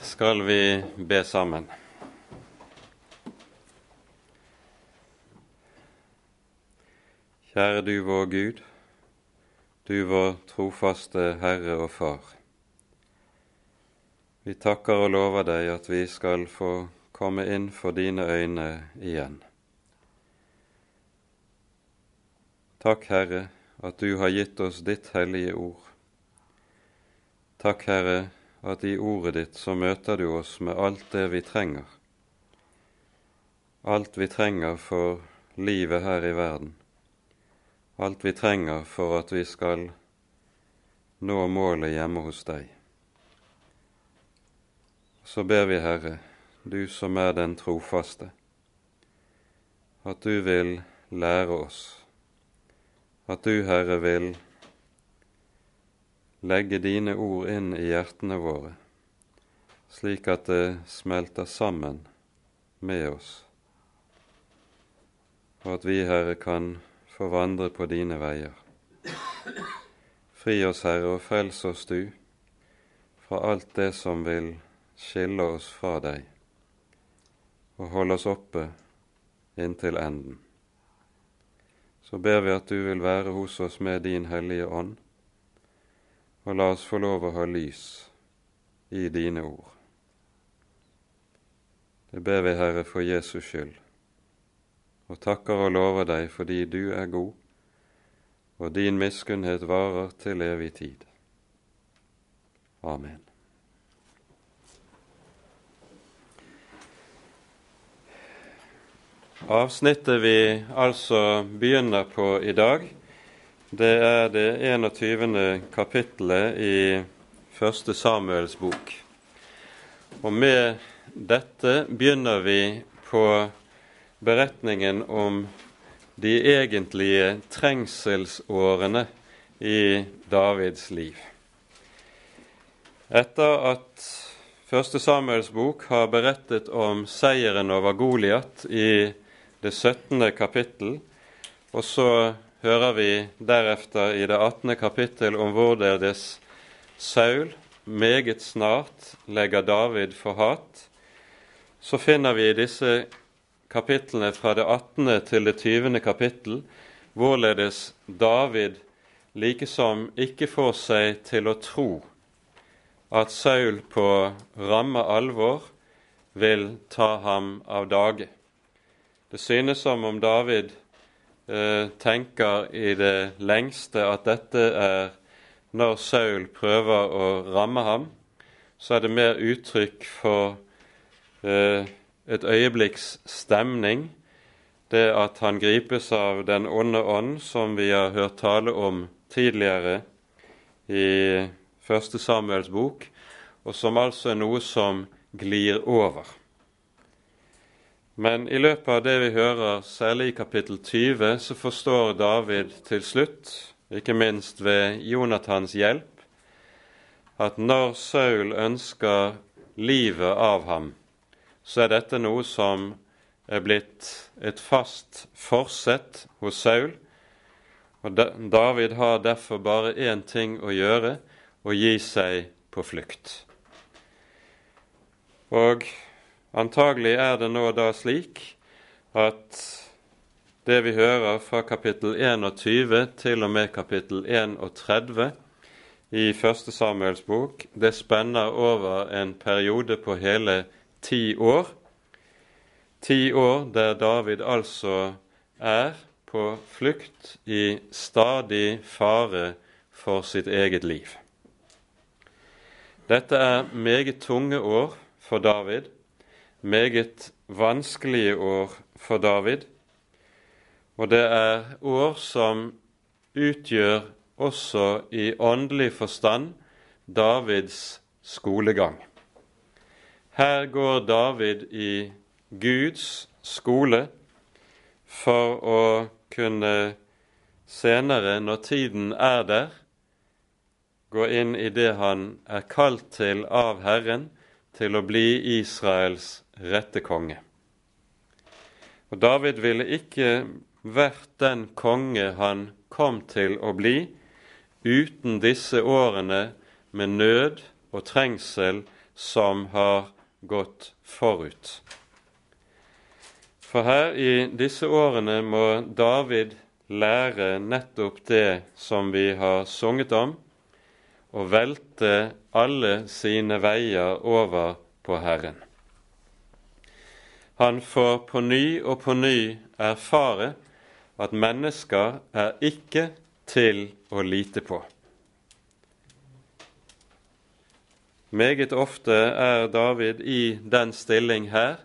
skal vi be sammen. Kjære du vår Gud, du vår trofaste Herre og Far. Vi takker og lover deg at vi skal få komme inn for dine øyne igjen. Takk, Herre, at du har gitt oss ditt hellige ord. Takk, Herre, at i ordet ditt så møter du oss med alt det vi trenger. Alt vi trenger for livet her i verden. Alt vi trenger for at vi skal nå målet hjemme hos deg. Så ber vi, Herre, du som er den trofaste, at du vil lære oss, at du, Herre, vil legge dine ord inn i hjertene våre, slik at det smelter sammen med oss, og at vi, Herre, kan få vandre på dine veier. Fri oss, Herre, og frels oss du fra alt det som vil skille oss fra deg, og holde oss oppe inntil enden. Så ber vi at du vil være hos oss med din Hellige Ånd, og la oss få lov å ha lys i dine ord. Det ber vi, Herre, for Jesus skyld, og takker og lover deg fordi du er god, og din miskunnhet varer til evig tid. Amen. Avsnittet vi altså begynner på i dag, det er det 21. kapittelet i Første Samuels bok. Og med dette begynner vi på beretningen om de egentlige trengselsårene i Davids liv. Etter at Første Samuels bok har berettet om seieren over Goliat i det 17. kapittel, og så hører vi deretter i det 18. kapittel om hvorledes Saul meget snart legger David for hat, så finner vi i disse kapitlene fra det 18. til det 20. kapittel hvorledes David likesom ikke får seg til å tro at Saul på ramme alvor vil ta ham av dage. Det synes som om David tenker i det lengste at dette er når Saul prøver å ramme ham, så er det mer uttrykk for eh, et øyeblikks stemning, det at han gripes av den onde ånd, som vi har hørt tale om tidligere i Første Samuels bok, og som altså er noe som glir over. Men i løpet av det vi hører, særlig i kapittel 20, så forstår David til slutt, ikke minst ved Jonathans hjelp, at når Saul ønsker livet av ham, så er dette noe som er blitt et fast forsett hos Saul. Og David har derfor bare én ting å gjøre å gi seg på flukt. Og Antagelig er det nå da slik at det vi hører fra kapittel 21 til og med kapittel 31 i Første Samuels bok, det spenner over en periode på hele ti år. Ti år der David altså er på flukt i stadig fare for sitt eget liv. Dette er meget tunge år for David meget vanskelige år for David, og det er år som utgjør også i åndelig forstand Davids skolegang. Her går David i Guds skole for å kunne senere, når tiden er der, gå inn i det han er kalt til av Herren, til å bli Israels rette konge. Og David ville ikke vært den konge han kom til å bli, uten disse årene med nød og trengsel som har gått forut. For her i disse årene må David lære nettopp det som vi har sunget om, og velte alle sine veier over på Herren. Han får på ny og på ny erfare at mennesker er ikke til å lite på. Meget ofte er David i den stilling her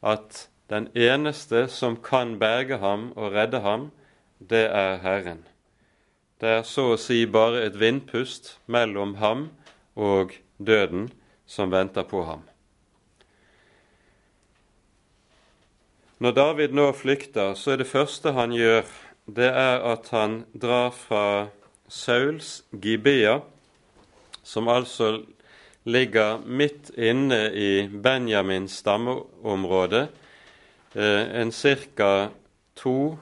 at den eneste som kan berge ham og redde ham, det er Herren. Det er så å si bare et vindpust mellom ham og døden som venter på ham. Når David nå flykter, så er det første han gjør, det er at han drar fra Sauls Gibea, som altså ligger midt inne i Benjamins stammeområde, eh, en ca. to,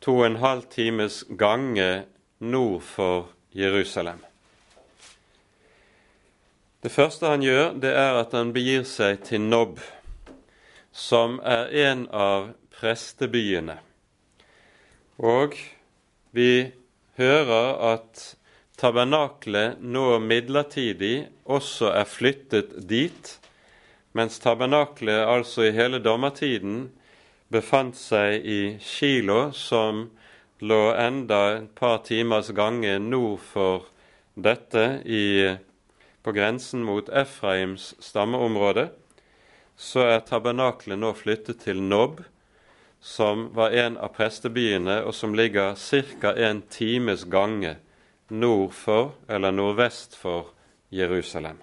to og en halv times gange nord for Jerusalem. Det første han gjør, det er at han begir seg til Nob som er en av prestebyene. Og vi hører at tabernaklet nå midlertidig også er flyttet dit, mens tabernaklet altså i hele dommertiden befant seg i Kilo, som lå enda et par timers gange nord for dette i, på grensen mot Efraims stammeområde så er tabernaklet nå flyttet til Nob, som var en av prestebyene, og som ligger ca. en times gange nord for eller nordvest for Jerusalem.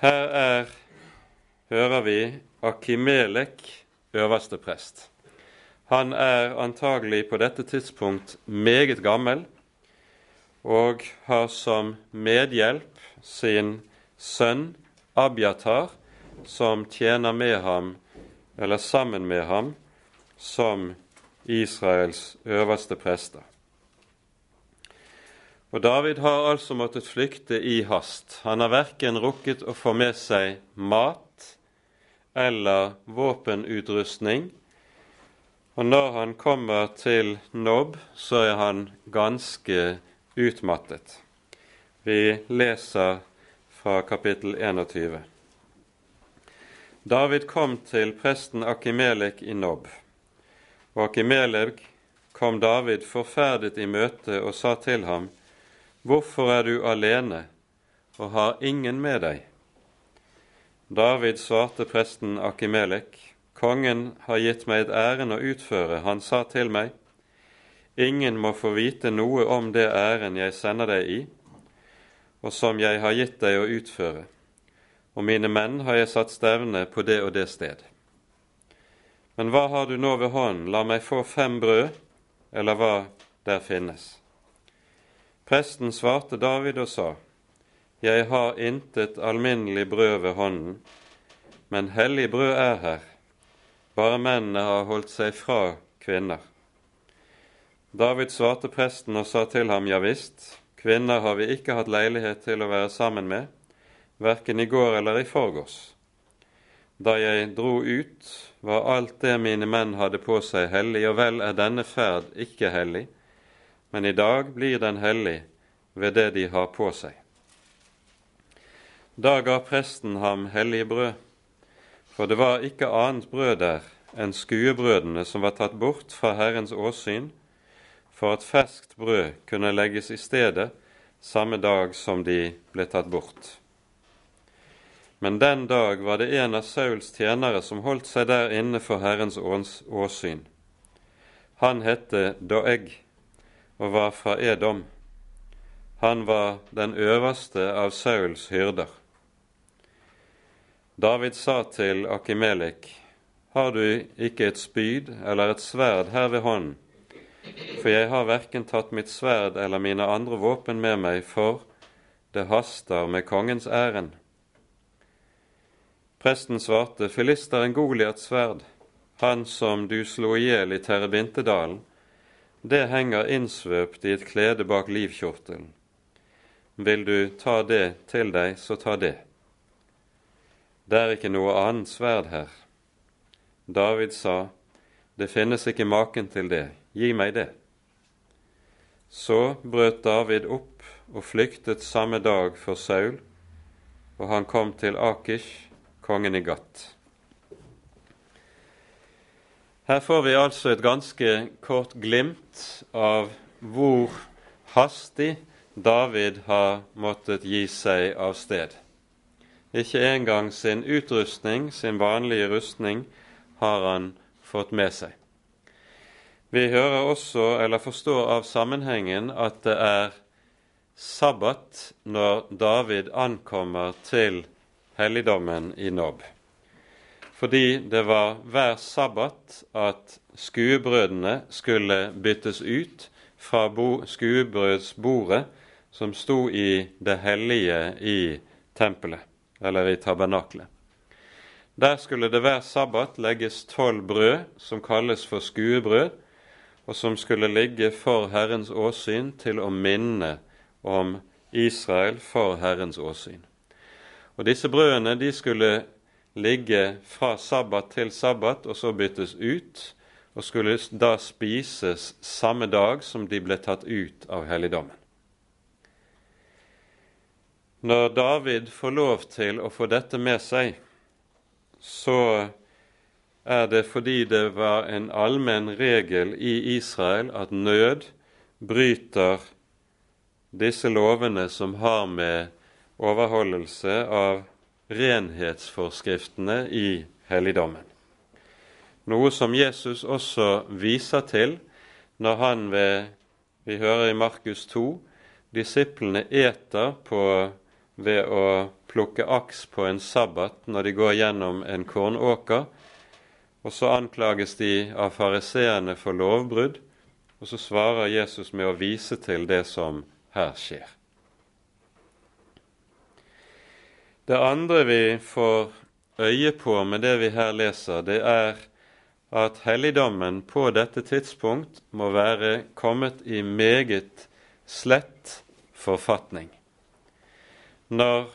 Her er, hører vi, Akimelek, øverste prest. Han er antagelig på dette tidspunkt meget gammel og har som medhjelp sin sønn Abiatar, som tjener med ham, eller sammen med ham, som Israels øverste prester. Og David har altså måttet flykte i hast. Han har verken rukket å få med seg mat eller våpenutrustning. Og når han kommer til Nob, så er han ganske utmattet. Vi leser fra kapittel 21. David kom til presten Akimelek i Nob. Og Akimelek kom David forferdet i møte og sa til ham, Hvorfor er du alene og har ingen med deg? David svarte presten Akimelek, Kongen har gitt meg et ærend å utføre. Han sa til meg, Ingen må få vite noe om det ærend jeg sender deg i, og som jeg har gitt deg å utføre og mine menn har jeg satt stevne på det og det sted. Men hva har du nå ved hånden, la meg få fem brød, eller hva der finnes. Presten svarte David og sa, Jeg har intet alminnelig brød ved hånden, men hellig brød er her, bare mennene har holdt seg fra kvinner. David svarte presten og sa til ham, Ja visst, kvinner har vi ikke hatt leilighet til å være sammen med, verken i går eller i forgårs. Da jeg dro ut, var alt det mine menn hadde på seg, hellig, og vel er denne ferd ikke hellig, men i dag blir den hellig ved det de har på seg. Da ga presten ham hellig brød, for det var ikke annet brød der enn skuebrødene som var tatt bort fra Herrens åsyn, for at ferskt brød kunne legges i stedet samme dag som de ble tatt bort. Men den dag var det en av Sauls tjenere som holdt seg der inne for Herrens åsyn. Han hette Doeg og var fra Edom. Han var den øverste av Sauls hyrder. David sa til Akimelik, Har du ikke et spyd eller et sverd her ved hånden? For jeg har verken tatt mitt sverd eller mine andre våpen med meg, for det haster med kongens ærend. Presten svarte, filisteren Goliats sverd, han som du slo i hjel i Terebintedalen, det henger innsvøpt i et klede bak livkjortelen. Vil du ta det til deg, så ta det. det er ikke noe annet sverd her. David sa, det finnes ikke maken til det, gi meg det. Så brøt David opp og flyktet samme dag for Saul, og han kom til Akish, kongen i Gat. Her får vi altså et ganske kort glimt av hvor hastig David har måttet gi seg av sted. Ikke engang sin utrustning, sin vanlige rustning, har han fått med seg. Vi hører også, eller forstår av sammenhengen, at det er sabbat når David ankommer til helligdommen i Nob fordi det var hver sabbat at skuebrødene skulle byttes ut fra skuebrødsbordet som sto i det hellige i tempelet, eller i tabernaklet. Der skulle det hver sabbat legges tolv brød som kalles for skuebrød, og som skulle ligge for Herrens åsyn til å minne om Israel for Herrens åsyn. Og Disse brødene de skulle ligge fra sabbat til sabbat og så byttes ut, og skulle da spises samme dag som de ble tatt ut av helligdommen. Når David får lov til å få dette med seg, så er det fordi det var en allmenn regel i Israel at nød bryter disse lovene som har med overholdelse av renhetsforskriftene i helligdommen. Noe som Jesus også viser til når han ved Vi hører i Markus 2 disiplene eter på, ved å plukke aks på en sabbat når de går gjennom en kornåker. Og så anklages de av fariseerne for lovbrudd, og så svarer Jesus med å vise til det som her skjer. Det andre vi får øye på med det vi her leser, det er at helligdommen på dette tidspunkt må være kommet i meget slett forfatning. Når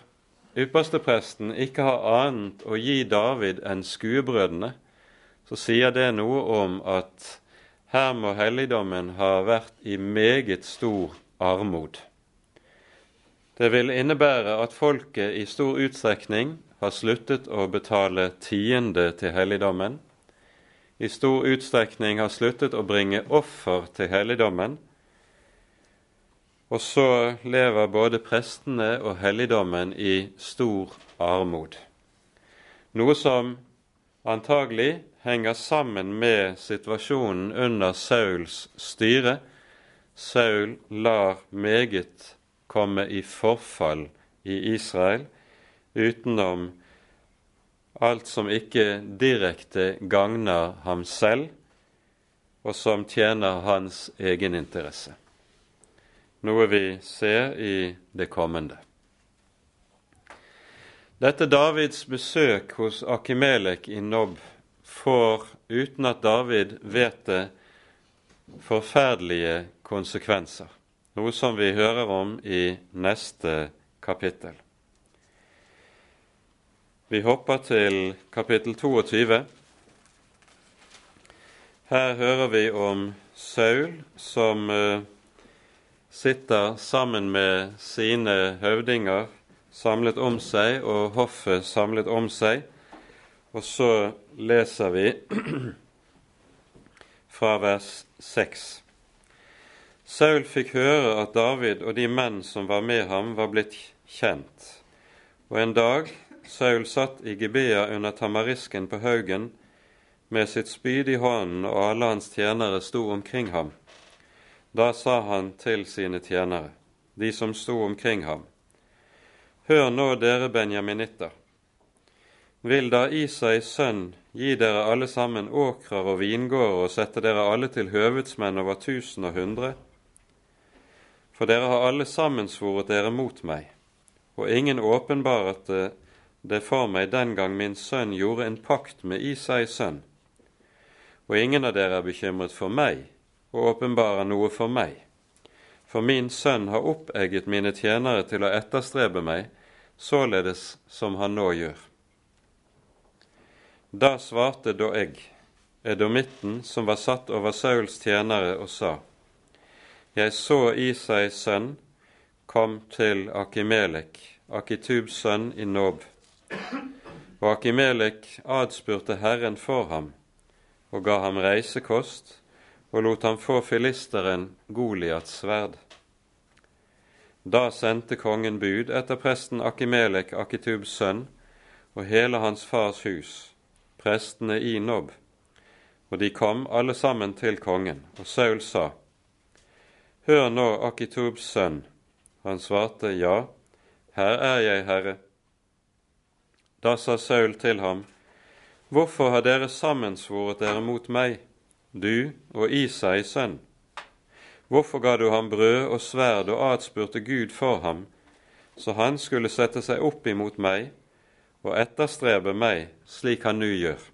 ypperstepresten ikke har annet å gi David enn skuebrødene, så sier det noe om at her må helligdommen ha vært i meget stor armod. Det vil innebære at folket i stor utstrekning har sluttet å betale tiende til helligdommen, i stor utstrekning har sluttet å bringe offer til helligdommen, og så lever både prestene og helligdommen i stor armod. Noe som antagelig henger sammen med situasjonen under Sauls styre. Saul lar meget komme i forfall i Israel utenom alt som ikke direkte gagner ham selv, og som tjener hans egeninteresse. Noe vi ser i det kommende. Dette Davids besøk hos Akimelek i Nob får, uten at David vet det, forferdelige konsekvenser noe som vi hører om i neste kapittel. Vi hopper til kapittel 22. Her hører vi om Saul som uh, sitter sammen med sine høvdinger samlet om seg, og hoffet samlet om seg. Og så leser vi fra vers 6. Saul fikk høre at David og de menn som var med ham, var blitt kjent. Og en dag Saul satt i Gibea under tamarisken på haugen med sitt spyd i hånden, og alle hans tjenere sto omkring ham. Da sa han til sine tjenere, de som sto omkring ham, Hør nå, dere benjaminitter. Vil da Isais sønn gi dere alle sammen åkrer og vingårder og sette dere alle til høvedsmenn over tusen og hundre? For dere har alle sammensvoret dere mot meg, og ingen åpenbarte det for meg den gang min sønn gjorde en pakt med Isais sønn. Og ingen av dere er bekymret for meg og åpenbarer noe for meg. For min sønn har oppegget mine tjenere til å etterstrebe meg, således som han nå gjør. Da svarte Doeg, edomitten som var satt over Sauls tjenere, og sa:" Jeg så Isais sønn kom til Akimelek, Akitubs sønn i Nob. Og Akimelek adspurte Herren for ham og ga ham reisekost og lot ham få filisteren Goliats sverd. Da sendte kongen bud etter presten Akimelek, Akitubs sønn, og hele hans fars hus, prestene i Nob, og de kom alle sammen til kongen, og Saul sa, Hør nå, Akitubs sønn. Han svarte, Ja, her er jeg, Herre. Da sa Saul til ham, Hvorfor har dere sammensvoret dere mot meg, du og Isai sønn? Hvorfor ga du ham brød og sverd og atspurte Gud for ham, så han skulle sette seg opp imot meg og etterstrebe meg slik han nå gjør?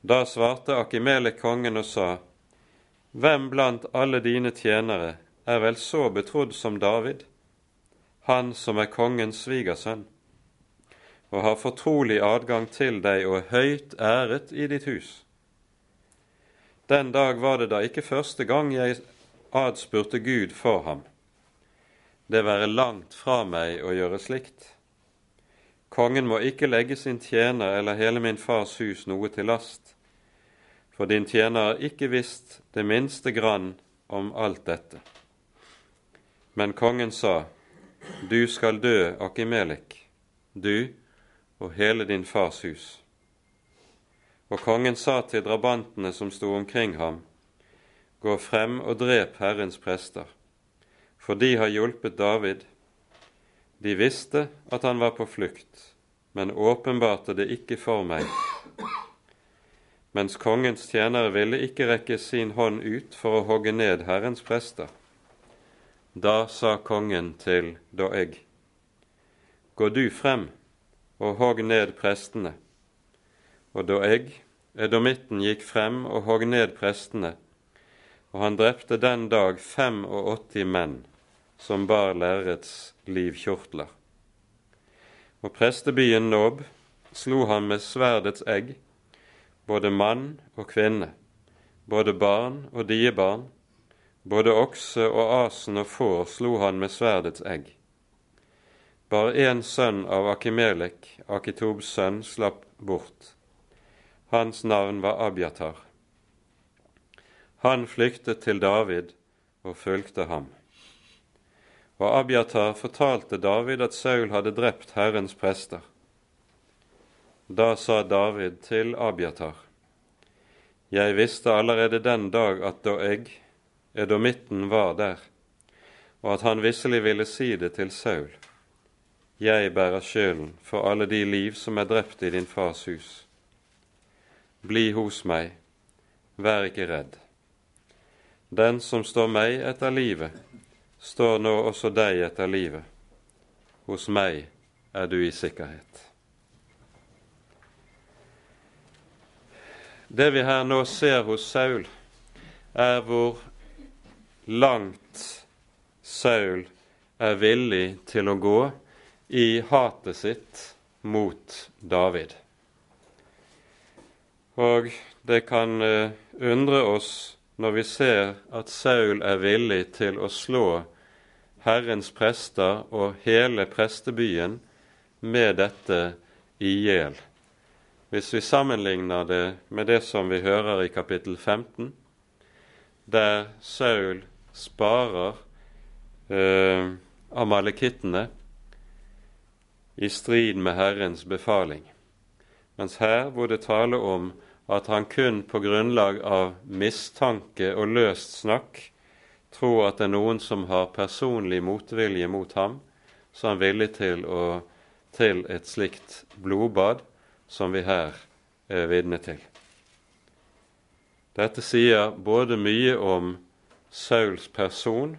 Da svarte Akimelek kongen og sa, Hvem blant alle dine tjenere er vel så betrodd som David, han som er kongens svigersønn? og har fortrolig adgang til deg og høyt æret i ditt hus. Den dag var det da ikke første gang jeg adspurte Gud for ham. Det være langt fra meg å gjøre slikt. Kongen må ikke legge sin tjener eller hele min fars hus noe til last, for din tjener har ikke visst det minste grann om alt dette. Men kongen sa, Du skal dø, Akimelik, du og hele din fars hus. Og kongen sa til drabantene som sto omkring ham, Gå frem og drep Herrens prester, for de har hjulpet David. De visste at han var på flukt, men åpenbarte det ikke for meg. Mens kongens tjenere ville ikke rekke sin hånd ut for å hogge ned Herrens prester. Da sa kongen til Doeg, Gå du frem og hogg ned prestene. Og Doeg, edomitten, gikk frem og hogg ned prestene, og han drepte den dag 85 menn som bar lærets livkjortler. Og prestebyen Nob slo han med sverdets egg, både mann og kvinne, både barn og diebarn, både okse og asen og får slo han med sverdets egg. Bare én sønn av Akimelek, Akitobs sønn, slapp bort. Hans navn var Abiatar. Han flyktet til David og fulgte ham. Og Abiatar fortalte David at Saul hadde drept Herrens prester. Da sa David til Abiatar, Jeg visste allerede den dag at da jeg, edomitten, var der, og at han visselig ville si det til Saul. Jeg bærer skylden for alle de liv som er drept i din fars hus. Bli hos meg, vær ikke redd. Den som står meg etter livet, står nå også deg etter livet. Hos meg er du i sikkerhet. Det vi her nå ser hos Saul, er hvor langt Saul er villig til å gå i hatet sitt mot David. Og det kan eh, undre oss når vi ser at Saul er villig til å slå Herrens prester og hele prestebyen med dette i hjel. Hvis vi sammenligner det med det som vi hører i kapittel 15, der Saul sparer eh, amalekittene i strid med Herrens befaling, mens her hvor det taler om at han kun på grunnlag av mistanke og løst snakk tror at det er noen som har personlig motvilje mot ham, så er han villig til, å, til et slikt blodbad som vi her er vitne til. Dette sier både mye om Sauls person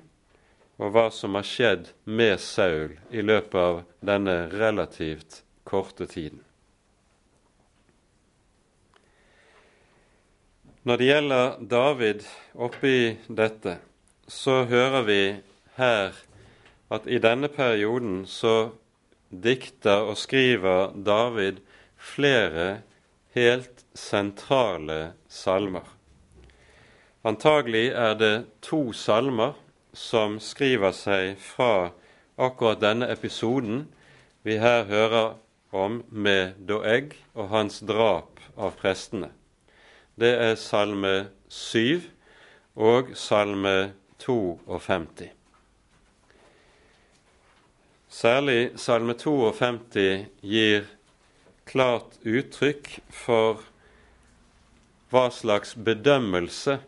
og hva som har skjedd med Saul i løpet av denne relativt korte tiden. Når det gjelder David oppi dette, så hører vi her at i denne perioden så dikter og skriver David flere helt sentrale salmer. Antagelig er det to salmer som skriver seg fra akkurat denne episoden vi her hører om med Doeg og hans drap av prestene. Det er salme 7 og salme 52. Særlig salme 52 gir klart uttrykk for hva slags bedømmelse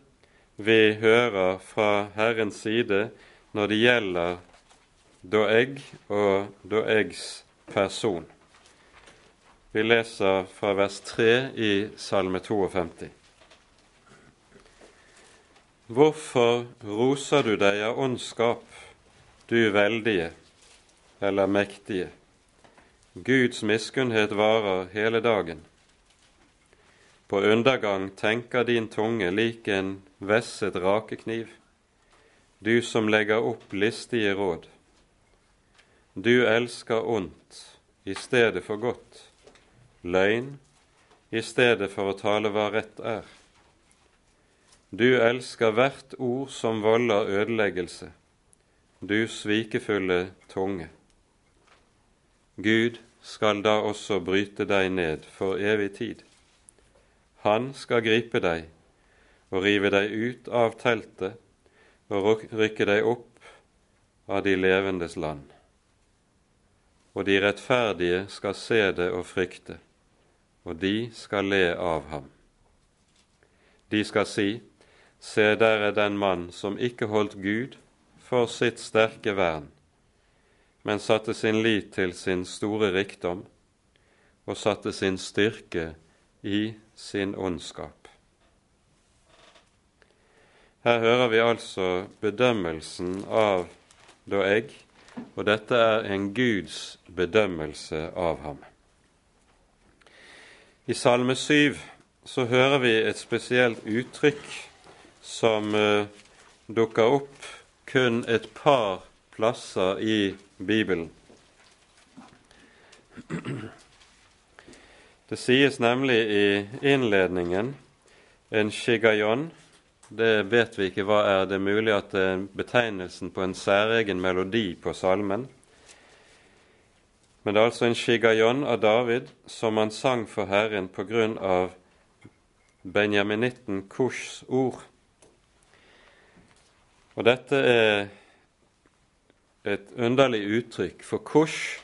vi hører fra Herrens side når det gjelder Doeg og Doegs person. Vi leser fra vers 3 i Salme 52. Hvorfor roser du deg av ondskap, du veldige eller mektige? Guds miskunnhet varer hele dagen. På undergang tenker din tunge lik en vesset rakekniv, du som legger opp listige råd. Du elsker ondt i stedet for godt, løgn i stedet for å tale hva rett er. Du elsker hvert ord som volder ødeleggelse, du svikefulle tunge. Gud skal da også bryte deg ned for evig tid. Han skal gripe deg og rive deg ut av teltet og rykke deg opp av de levendes land. Og de rettferdige skal se det og frykte, og de skal le av ham. De skal si:" Se, der er den mann som ikke holdt Gud for sitt sterke vern, men satte sin lit til sin store rikdom og satte sin styrke i sin ondskap. Her hører vi altså bedømmelsen av Doeg, og dette er en Guds bedømmelse av ham. I Salme 7 så hører vi et spesielt uttrykk som uh, dukker opp kun et par plasser i Bibelen. Det sies nemlig i innledningen en shigayon. Det vet vi ikke hva er. Det er mulig at det er betegnelsen på en særegen melodi på salmen. Men det er altså en shigayon av David som han sang for Herren på grunn av benjaminitten Kushs ord. Og dette er et underlig uttrykk, for kush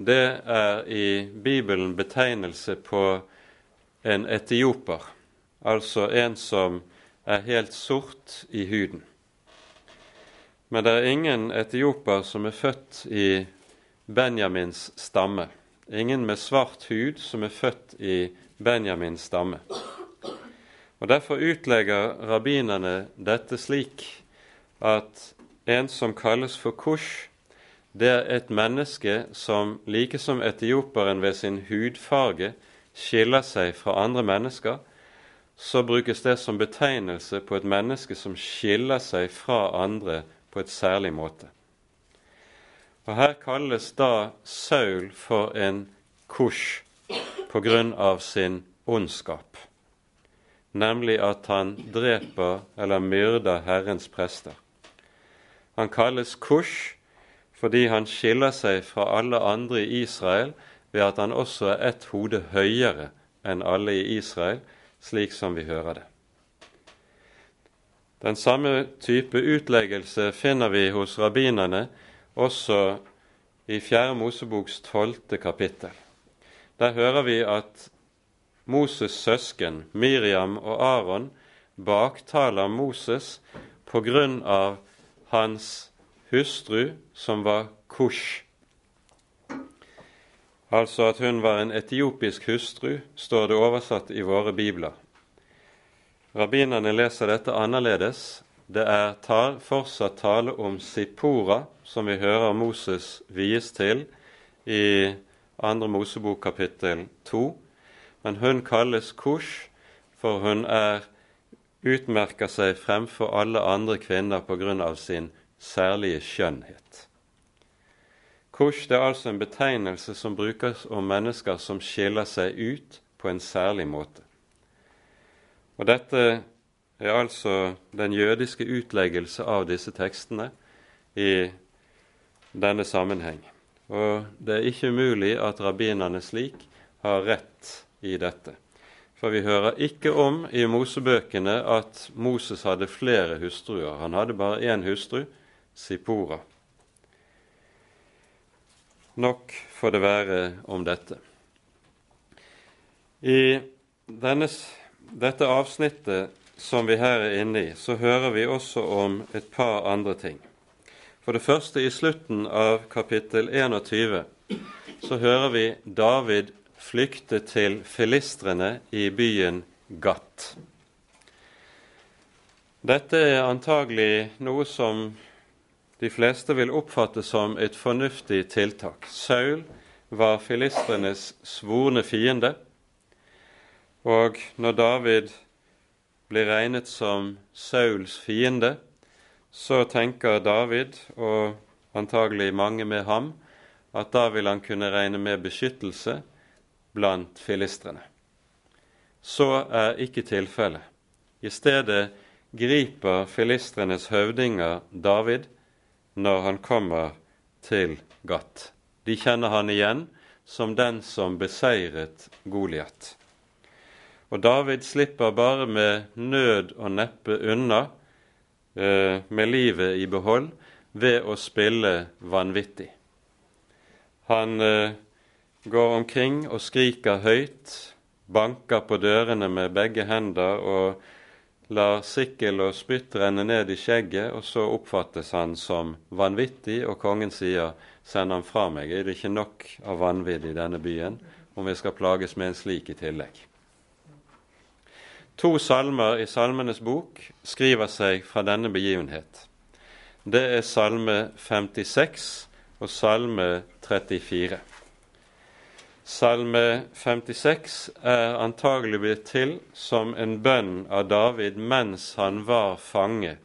det er i Bibelen betegnelse på en etioper, altså en som er helt sort i huden. Men det er ingen etioper som er født i Benjamins stamme. Ingen med svart hud som er født i Benjamins stamme. Og Derfor utlegger rabbinerne dette slik at en som kalles for Kush, det er et menneske som like som etioperen ved sin hudfarge skiller seg fra andre mennesker, så brukes det som betegnelse på et menneske som skiller seg fra andre på et særlig måte. Og Her kalles da Saul for en kush på grunn av sin ondskap, nemlig at han dreper eller myrder Herrens prester. Han kalles Kush fordi han skiller seg fra alle andre i Israel ved at han også er ett hode høyere enn alle i Israel, slik som vi hører det. Den samme type utleggelse finner vi hos rabbinerne også i 4. Moseboks tolvte kapittel. Der hører vi at Moses' søsken Miriam og Aron baktaler Moses på grunn av hans hustru, som var Kush. Altså at hun var en etiopisk hustru, står det oversatt i våre bibler. Rabbinerne leser dette annerledes. Det er tar, fortsatt tale om Sippora, som vi hører Moses vies til i 2. Mosebok kapittel 2. Men hun kalles Kush, for hun er utmerker seg fremfor alle andre kvinner pga. sin særlige skjønnhet. Kush er altså en betegnelse som brukes om mennesker som skiller seg ut på en særlig måte. Og Dette er altså den jødiske utleggelse av disse tekstene i denne sammenheng. Og det er ikke umulig at rabbinerne slik har rett i dette. For vi hører ikke om i Mosebøkene at Moses hadde flere hustruer. Han hadde bare én hustru, Sipora. Nok får det være om dette. I denne, dette avsnittet som vi her er inne i, så hører vi også om et par andre ting. For det første, i slutten av kapittel 21, så hører vi David flykte til filistrene i byen Gat. Dette er antagelig noe som de fleste vil oppfatte som et fornuftig tiltak. Saul var filistrenes svorne fiende, og når David blir regnet som Sauls fiende, så tenker David, og antagelig mange med ham, at da vil han kunne regne med beskyttelse blant filistrene. Så er ikke tilfellet. I stedet griper filistrenes høvdinger David når han kommer til Gat. De kjenner han igjen som den som beseiret Goliat. Og David slipper bare med nød og neppe unna Eh, med livet i behold ved å spille vanvittig. Han eh, går omkring og skriker høyt, banker på dørene med begge hender og lar sikkel og spytt renne ned i skjegget, og så oppfattes han som vanvittig, og kongen sier, 'Send ham fra meg, er det ikke nok av vanvidd i denne byen, om vi skal plages med en slik i tillegg?' To salmer i Salmenes bok skriver seg fra denne begivenhet. Det er Salme 56 og Salme 34. Salme 56 er antagelig blitt til som en bønn av David mens han var fange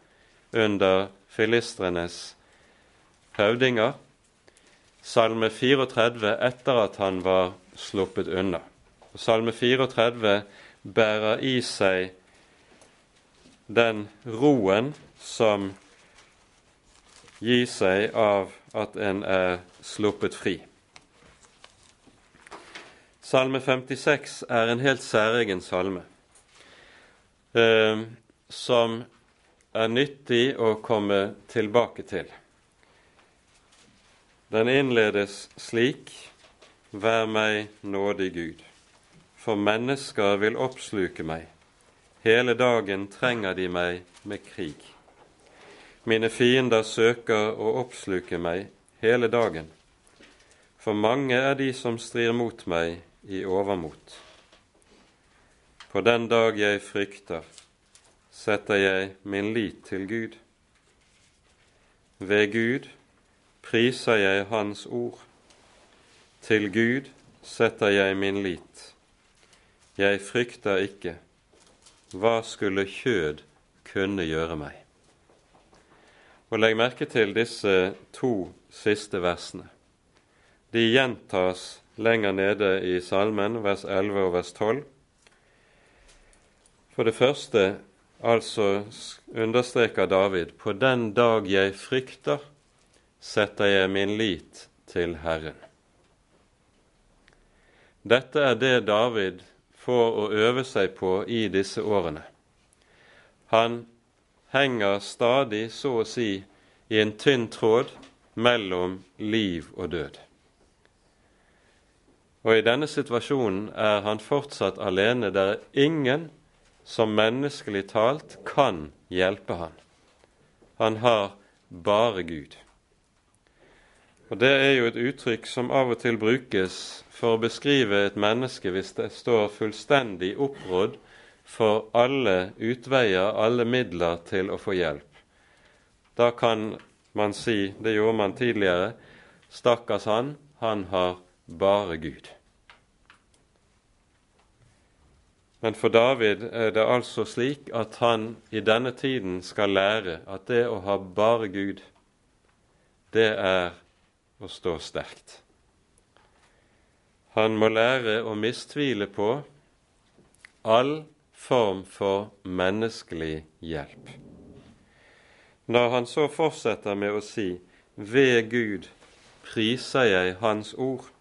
under filistrenes høvdinger. Salme 34 etter at han var sluppet unna. Og Salme 34 bærer i seg den roen som gir seg av at en er sluppet fri. Salme 56 er en helt særegen salme, eh, som er nyttig å komme tilbake til. Den innledes slik Vær meg nådig Gud for mennesker vil oppsluke meg. Hele dagen trenger de meg med krig. Mine fiender søker å oppsluke meg hele dagen, for mange er de som strir mot meg i overmot. På den dag jeg frykter, setter jeg min lit til Gud. Ved Gud priser jeg Hans ord. Til Gud setter jeg min lit. Jeg frykter ikke, hva skulle kjød kunne gjøre meg? Og Legg merke til disse to siste versene. De gjentas lenger nede i salmen, vers 11 og vers 12. For det første altså understreker David på den dag jeg frykter, setter jeg min lit til Herren. Dette er det David får å øve seg på i disse årene. Han henger stadig, så å si, i en tynn tråd mellom liv og død. Og i denne situasjonen er han fortsatt alene. Det er ingen som menneskelig talt kan hjelpe han. Han har bare Gud. Og Det er jo et uttrykk som av og til brukes for å beskrive et menneske hvis det står fullstendig opprådd for alle utveier, alle midler til å få hjelp. Da kan man si, det gjorde man tidligere, stakkars han, han har bare Gud. Men for David er det altså slik at han i denne tiden skal lære at det å ha bare Gud, det er å stå sterkt. Han må lære å mistvile på all form for menneskelig hjelp. Når han så fortsetter med å si 'Ved Gud priser jeg Hans ord',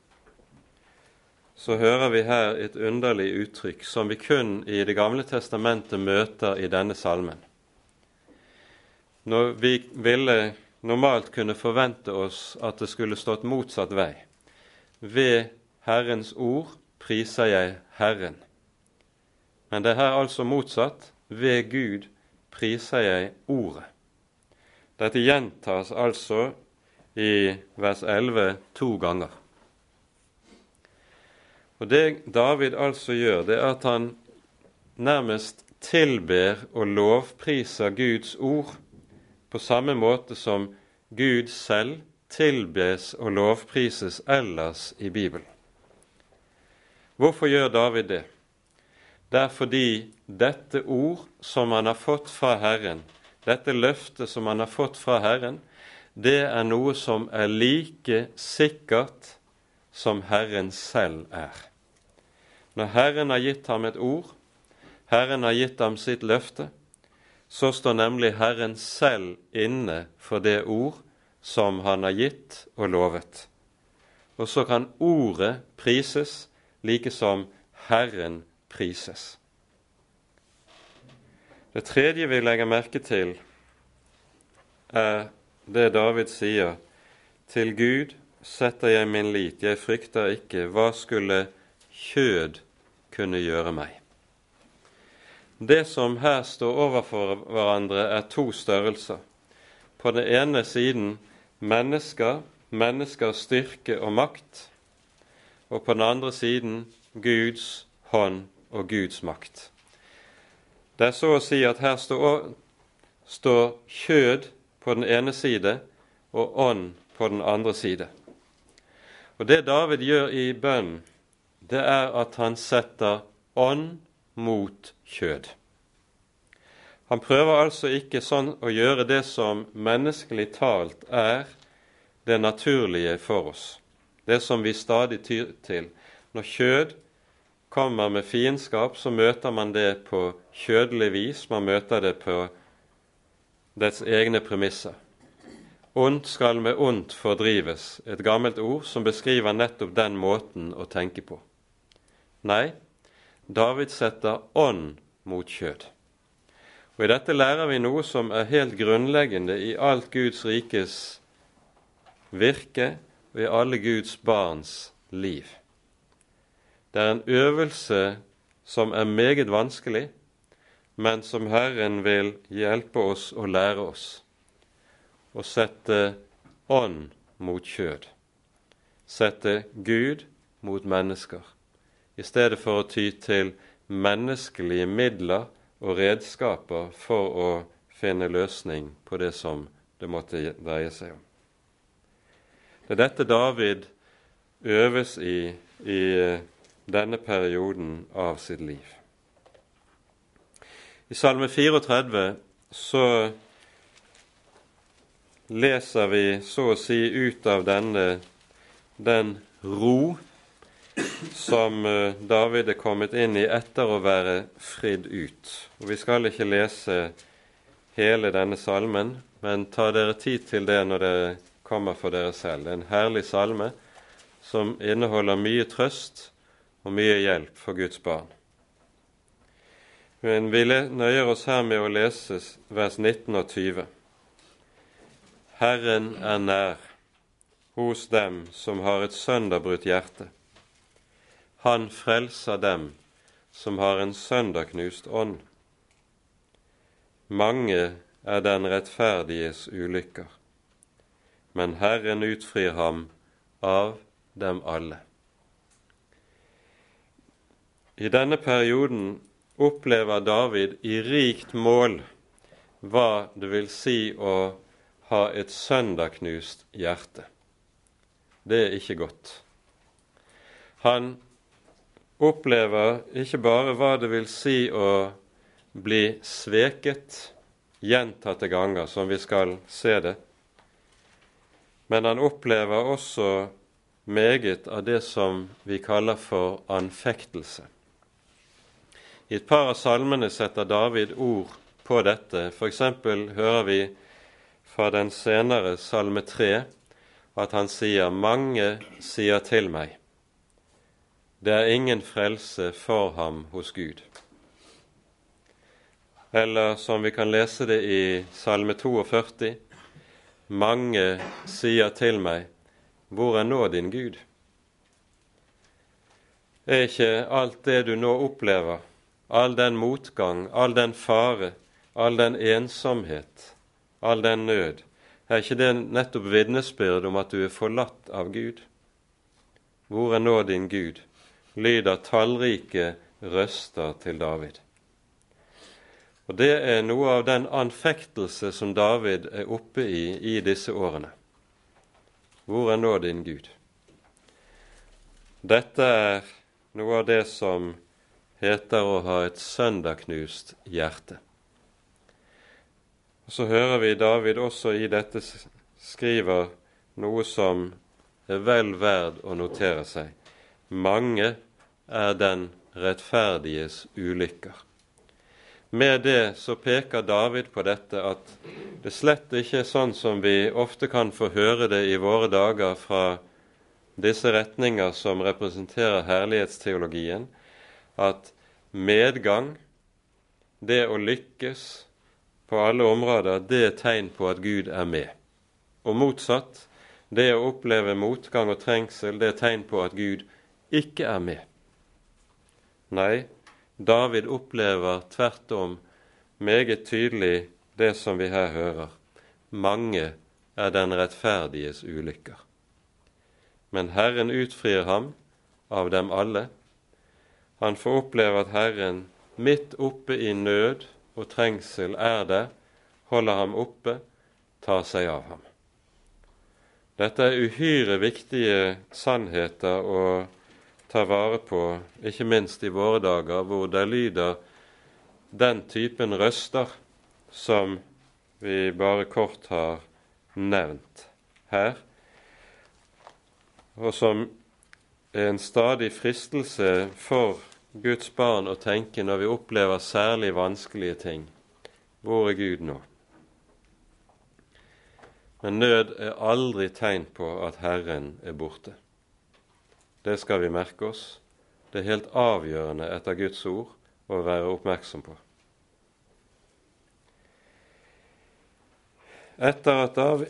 så hører vi her et underlig uttrykk som vi kun i Det gamle testamentet møter i denne salmen. Når vi ville normalt kunne forvente oss at det skulle stått motsatt vei. Ved Herrens ord priser jeg Herren. Men det er her altså motsatt. Ved Gud priser jeg Ordet. Dette gjentas altså i vers 11 to ganger. Og Det David altså gjør, det er at han nærmest tilber og lovpriser Guds ord på samme måte som Gud selv tilbes og lovprises ellers i Bibelen. Hvorfor gjør David det? Det er fordi dette ord som han har fått fra Herren, dette løftet som han har fått fra Herren, det er noe som er like sikkert som Herren selv er. Når Herren har gitt ham et ord, Herren har gitt ham sitt løfte, så står nemlig Herren selv inne for det ord som han har gitt og lovet. Og så kan ordet prises like som Herren prises. Det tredje vi legger merke til, er det David sier. Til Gud setter jeg min lit, jeg frykter ikke. Hva skulle kjød kunne gjøre meg? Det som her står overfor hverandre, er to størrelser. På den ene siden mennesker, menneskers styrke og makt, og på den andre siden Guds hånd og Guds makt. Det er så å si at her står, står kjød på den ene side og ånd på den andre side. Og Det David gjør i bønnen, det er at han setter ånd mot kjød. Han prøver altså ikke sånn å gjøre det som menneskelig talt er det naturlige for oss, det som vi stadig tyr til. Når kjød kommer med fiendskap, så møter man det på kjødelig vis, man møter det på dets egne premisser. Ondt skal med ondt fordrives, et gammelt ord som beskriver nettopp den måten å tenke på. Nei, David setter ånd mot kjød. Og I dette lærer vi noe som er helt grunnleggende i alt Guds rikes virke og i alle Guds barns liv. Det er en øvelse som er meget vanskelig, men som Herren vil hjelpe oss å lære oss. Å sette ånd mot kjød. Sette Gud mot mennesker i stedet for å ty til menneskelige midler og redskaper for å finne løsning på det som det måtte dreie seg om. Det er dette David øves i i eh, denne perioden av sitt liv. I Salme 34 så leser vi så å si ut av denne den ro som eh, David er kommet inn i etter å være fridd ut. Og Vi skal ikke lese hele denne salmen, men ta dere tid til det når dere kommer for dere selv. Det er en herlig salme som inneholder mye trøst og mye hjelp for Guds barn. Men vi nøyer oss her med å lese vers 19 og 20. Herren er nær hos dem som har et sønderbrutt hjerte han frelser dem som har en sønderknust ånd. Mange er den rettferdiges ulykker, men Herren utfrir ham av dem alle. I denne perioden opplever David i rikt mål hva det vil si å ha et sønderknust hjerte. Det er ikke godt. Han opplever ikke bare hva det vil si å bli sveket gjentatte ganger, som vi skal se det, men han opplever også meget av det som vi kaller for anfektelse. I et par av salmene setter David ord på dette. F.eks. hører vi fra den senere salme 3 at han sier 'Mange sier til meg'. Det er ingen frelse for ham hos Gud. Eller som vi kan lese det i Salme 42.: Mange sier til meg, hvor er nå din Gud? Er ikke alt det du nå opplever, all den motgang, all den fare, all den ensomhet, all den nød, er ikke det nettopp vitnesbyrd om at du er forlatt av Gud? Hvor er nå din Gud? lyder tallrike røster til David. Og Det er noe av den anfektelse som David er oppe i i disse årene. Hvor er nå din Gud? Dette er noe av det som heter å ha et søndagknust hjerte. Og Så hører vi David også i dette skriver noe som er vel verd å notere seg. Mange er den rettferdiges ulykker. Med det så peker David på dette at det slett ikke er sånn som vi ofte kan få høre det i våre dager fra disse retninger som representerer herlighetsteologien, at medgang, det å lykkes på alle områder, det er tegn på at Gud er med. Og motsatt, det å oppleve motgang og trengsel, det er tegn på at Gud ikke er med. Nei, David opplever tvert om meget tydelig det som vi her hører. Mange er den rettferdiges ulykker. Men Herren utfrir ham av dem alle. Han får oppleve at Herren midt oppe i nød og trengsel er der, holder ham oppe, tar seg av ham. Dette er uhyre viktige sannheter å ta vare på, ikke minst i våre dager, hvor det lyder den typen røster som vi bare kort har nevnt her, og som er en stadig fristelse for Guds barn å tenke når vi opplever særlig vanskelige ting. Hvor er Gud nå? Men nød er aldri tegn på at Herren er borte. Det skal vi merke oss. Det er helt avgjørende etter Guds ord å være oppmerksom på. Etter at da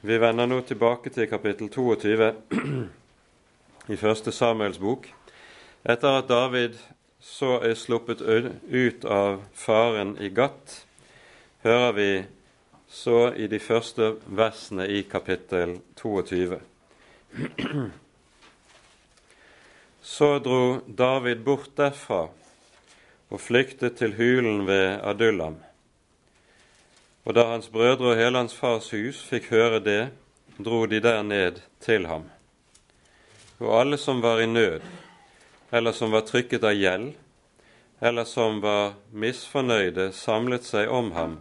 Vi vender nå tilbake til kapittel 22 i første Samuels bok. Etter at David så er sluppet ut av faren i Gat, hører vi så i de første versene i kapittel 22. Så dro David bort derfra og flyktet til hulen ved Adullam. Og da hans brødre og hele hans fars hus fikk høre det, dro de der ned til ham. Og alle som var i nød, eller som var trykket av gjeld, eller som var misfornøyde, samlet seg om ham,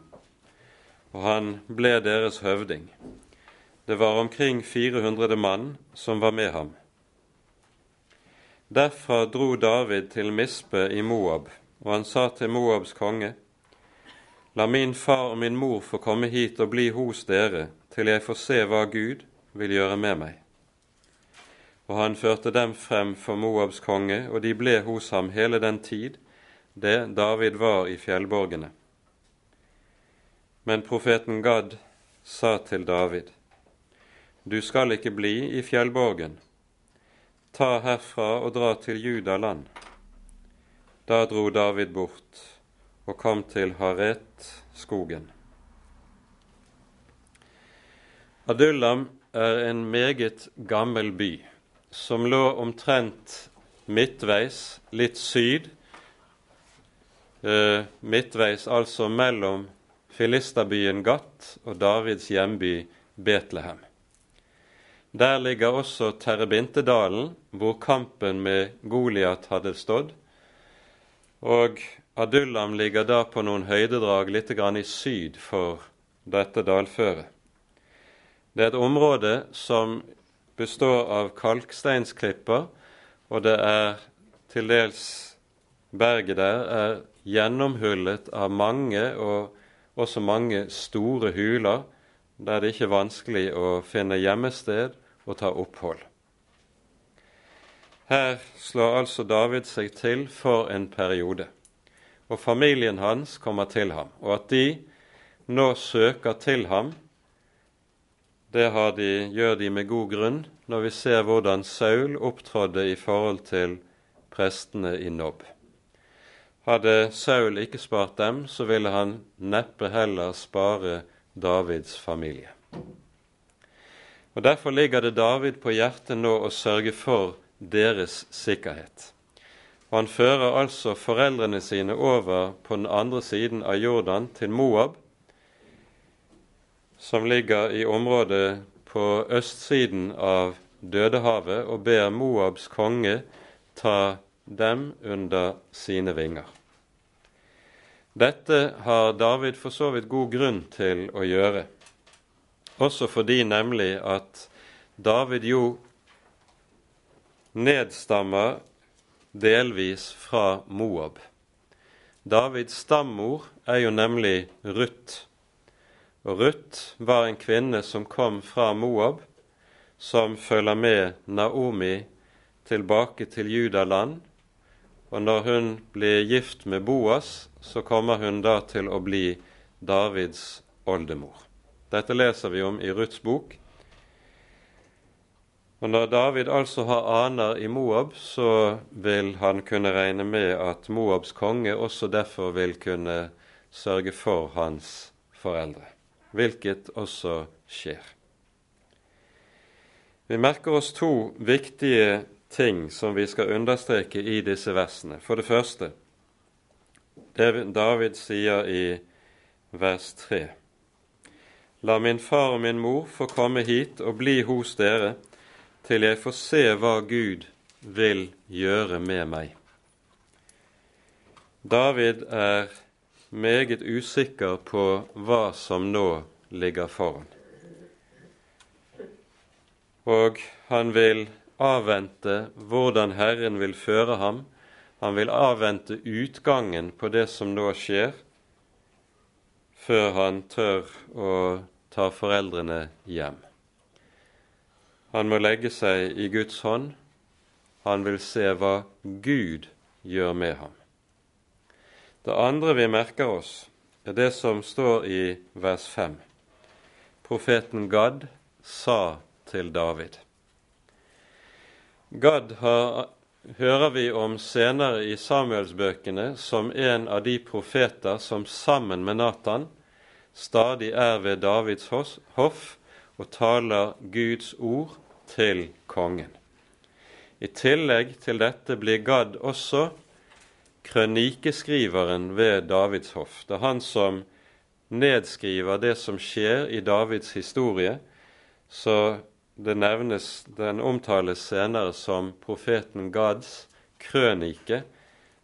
og han ble deres høvding. Det var omkring 400 mann som var med ham. Derfra dro David til Mispe i Moab, og han sa til Moabs konge:" La min far og min mor få komme hit og bli hos dere, til jeg får se hva Gud vil gjøre med meg. Og han førte dem frem for Moabs konge, og de ble hos ham hele den tid det David var i fjellborgene. Men profeten Gad sa til David, Du skal ikke bli i fjellborgen Ta herfra og dra til Judaland. Da dro David bort og kom til Haret-skogen. Adullam er en meget gammel by som lå omtrent midtveis, litt syd, eh, midtveis altså mellom filisterbyen Gat og Davids hjemby Betlehem. Der ligger også Terrebintedalen, hvor kampen med Goliat hadde stått. Og Adullam ligger da på noen høydedrag litt i syd for dette dalføret. Det er et område som består av kalksteinsklipper, og det er til dels Berget der er gjennomhullet av mange, og også mange store huler, der det ikke er vanskelig å finne gjemmested og ta opphold. Her slår altså David seg til for en periode, og familien hans kommer til ham. Og at de nå søker til ham, det de, gjør de med god grunn når vi ser hvordan Saul opptrådde i forhold til prestene i Nob. Hadde Saul ikke spart dem, så ville han neppe heller spare Davids familie. Og Derfor ligger det David på hjertet nå å sørge for deres sikkerhet. Og Han fører altså foreldrene sine over på den andre siden av Jordan, til Moab, som ligger i området på østsiden av Dødehavet, og ber Moabs konge ta dem under sine vinger. Dette har David for så vidt god grunn til å gjøre, også fordi nemlig at David jo nedstammer delvis fra Moab. Davids stammor er jo nemlig Ruth. Og Ruth var en kvinne som kom fra Moab, som følger med Naomi tilbake til Judaland. Og når hun blir gift med Boas, så kommer hun da til å bli Davids oldemor. Dette leser vi om i Ruths bok. Og Når David altså har aner i Moab, så vil han kunne regne med at Moabs konge også derfor vil kunne sørge for hans foreldre, hvilket også skjer. Vi merker oss to viktige ting som vi skal understreke i disse versene. For det første, det David sier i vers 3. La min far og min mor få komme hit og bli hos dere til jeg får se hva Gud vil gjøre med meg. David er meget usikker på hva som nå ligger foran. Og han vil avvente hvordan Herren vil føre ham. Han vil avvente utgangen på det som nå skjer, før han tør å ta foreldrene hjem. Han må legge seg i Guds hånd. Han vil se hva Gud gjør med ham. Det andre vi merker oss, er det som står i vers 5. Profeten Gad sa til David. Gad har, hører vi om senere i Samuelsbøkene som en av de profeter som sammen med Natan stadig er ved Davids hoff og taler Guds ord til kongen. I tillegg til dette blir Gad også krønikeskriveren ved Davids hoff. Det er han som nedskriver det som skjer i Davids historie, så det nevnes, den omtales senere som profeten Gads krønike,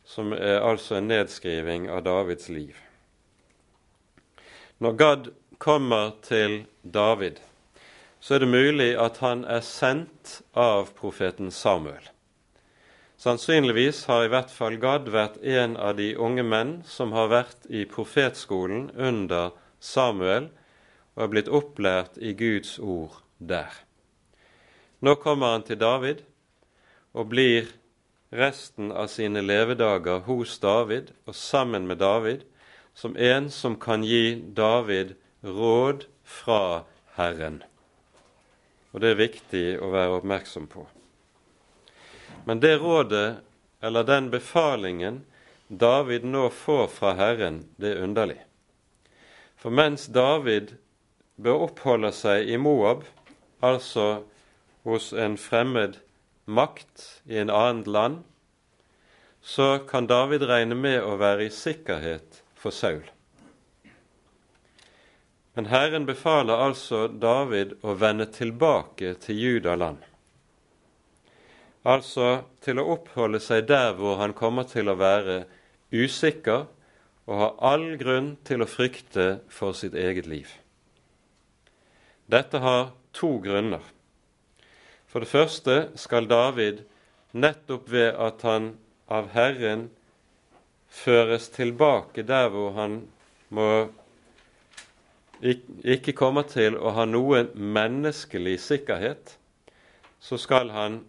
som er altså en nedskriving av Davids liv. Når Gad kommer til David, så er det mulig at han er sendt av profeten Samuel. Sannsynligvis har i hvert fall Gad vært en av de unge menn som har vært i profetskolen under Samuel og er blitt opplært i Guds ord der. Nå kommer han til David og blir resten av sine levedager hos David og sammen med David som en som kan gi David råd fra Herren og det er viktig å være oppmerksom på. Men det rådet, eller den befalingen, David nå får fra Herren, det er underlig. For mens David bør oppholde seg i Moab, altså hos en fremmed makt i en annet land, så kan David regne med å være i sikkerhet for Saul. Men Herren befaler altså David å vende tilbake til Judaland. Altså til å oppholde seg der hvor han kommer til å være usikker og har all grunn til å frykte for sitt eget liv. Dette har to grunner. For det første skal David nettopp ved at han av Herren føres tilbake der hvor han må ikke kommer til å ha noen menneskelig sikkerhet, så skal han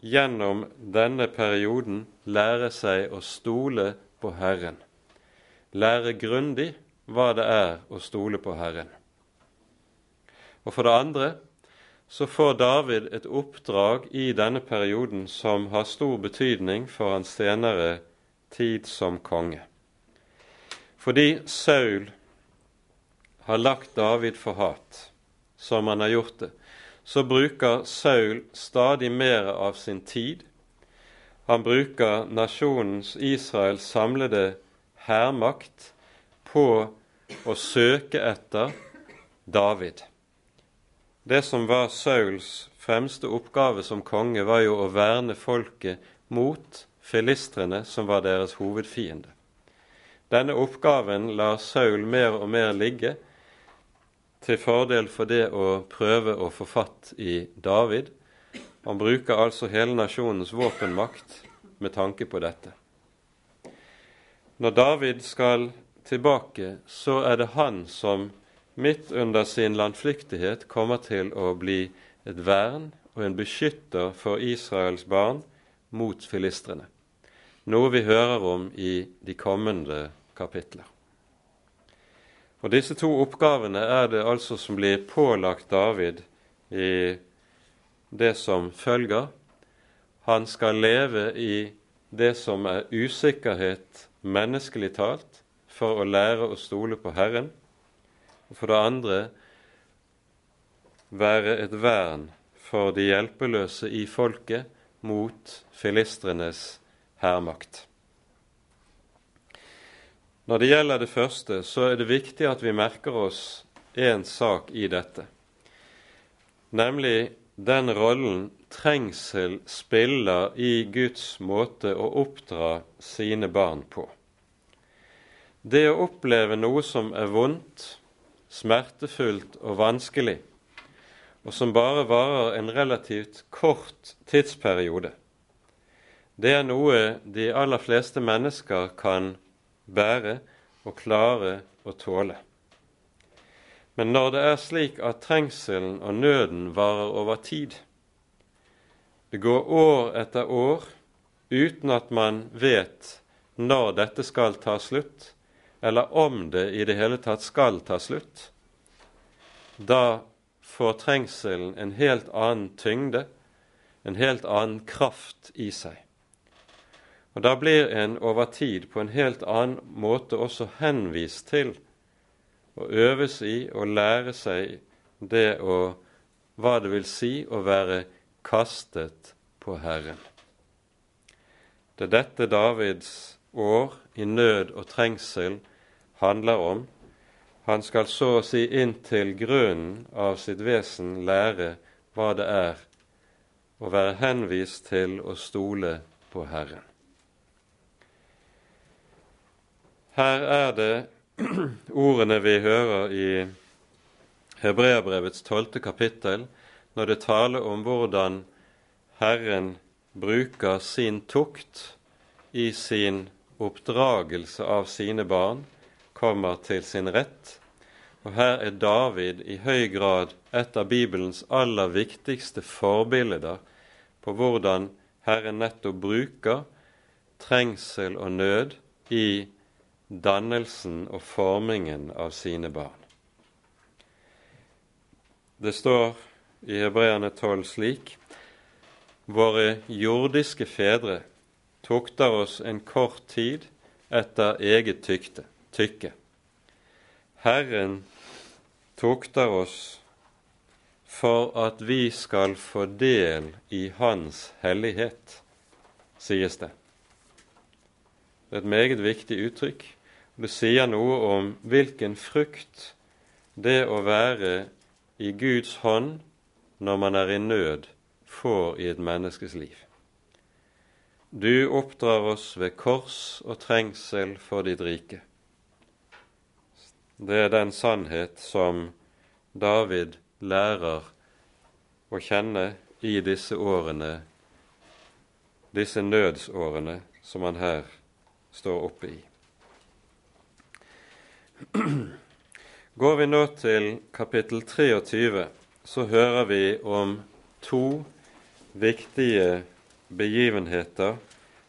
gjennom denne perioden lære seg å stole på Herren. Lære grundig hva det er å stole på Herren. Og for det andre så får David et oppdrag i denne perioden som har stor betydning for hans senere tid som konge. Fordi Saul har lagt David for hat, som han har gjort det, så bruker Saul stadig mer av sin tid. Han bruker nasjonens Israels samlede hærmakt på å søke etter David. Det som var Sauls fremste oppgave som konge, var jo å verne folket mot filistrene, som var deres hovedfiende. Denne oppgaven lar Saul mer og mer ligge, til fordel for det å prøve å få fatt i David. Han bruker altså hele nasjonens våpenmakt med tanke på dette. Når David skal tilbake, så er det han som midt under sin landflyktighet kommer til å bli et vern og en beskytter for Israels barn mot filistrene, noe vi hører om i de kommende kapitler. Og Disse to oppgavene er det altså som blir pålagt David i det som følger. Han skal leve i det som er usikkerhet menneskelig talt, for å lære å stole på Herren. Og for det andre være et vern for de hjelpeløse i folket mot filistrenes hærmakt. Når det gjelder det første, så er det viktig at vi merker oss én sak i dette, nemlig den rollen trengsel spiller i Guds måte å oppdra sine barn på. Det å oppleve noe som er vondt, smertefullt og vanskelig, og som bare varer en relativt kort tidsperiode, det er noe de aller fleste mennesker kan bære og klare å tåle. Men når det er slik at trengselen og nøden varer over tid, det går år etter år uten at man vet når dette skal ta slutt, eller om det i det hele tatt skal ta slutt, da får trengselen en helt annen tyngde, en helt annen kraft i seg. Og Da blir en over tid på en helt annen måte også henvist til å øves i å lære seg det å hva det vil si å være kastet på Herren. Det er dette Davids år i nød og trengsel handler om. Han skal så å si inn til grunnen av sitt vesen lære hva det er å være henvist til å stole på Herren. Her er det ordene vi hører i Hebreabrevets tolvte kapittel, når det taler om hvordan Herren bruker sin tukt i sin oppdragelse av sine barn, kommer til sin rett. Og her er David i høy grad et av Bibelens aller viktigste forbilder på hvordan Herren nettopp bruker trengsel og nød i dannelsen og formingen av sine barn. Det står i Hebreane 12 slik Våre jordiske fedre tukter oss en kort tid etter eget tykte, tykke. Herren tukter oss for at vi skal få del i Hans hellighet, sies det. Det er et meget viktig uttrykk. Det sier noe om hvilken frukt det å være i Guds hånd når man er i nød, får i et menneskes liv. Du oppdrar oss ved kors og trengsel for ditt rike. Det er den sannhet som David lærer å kjenne i disse årene, disse nødsårene som han her står oppe i. Går vi nå til kapittel 23, så hører vi om to viktige begivenheter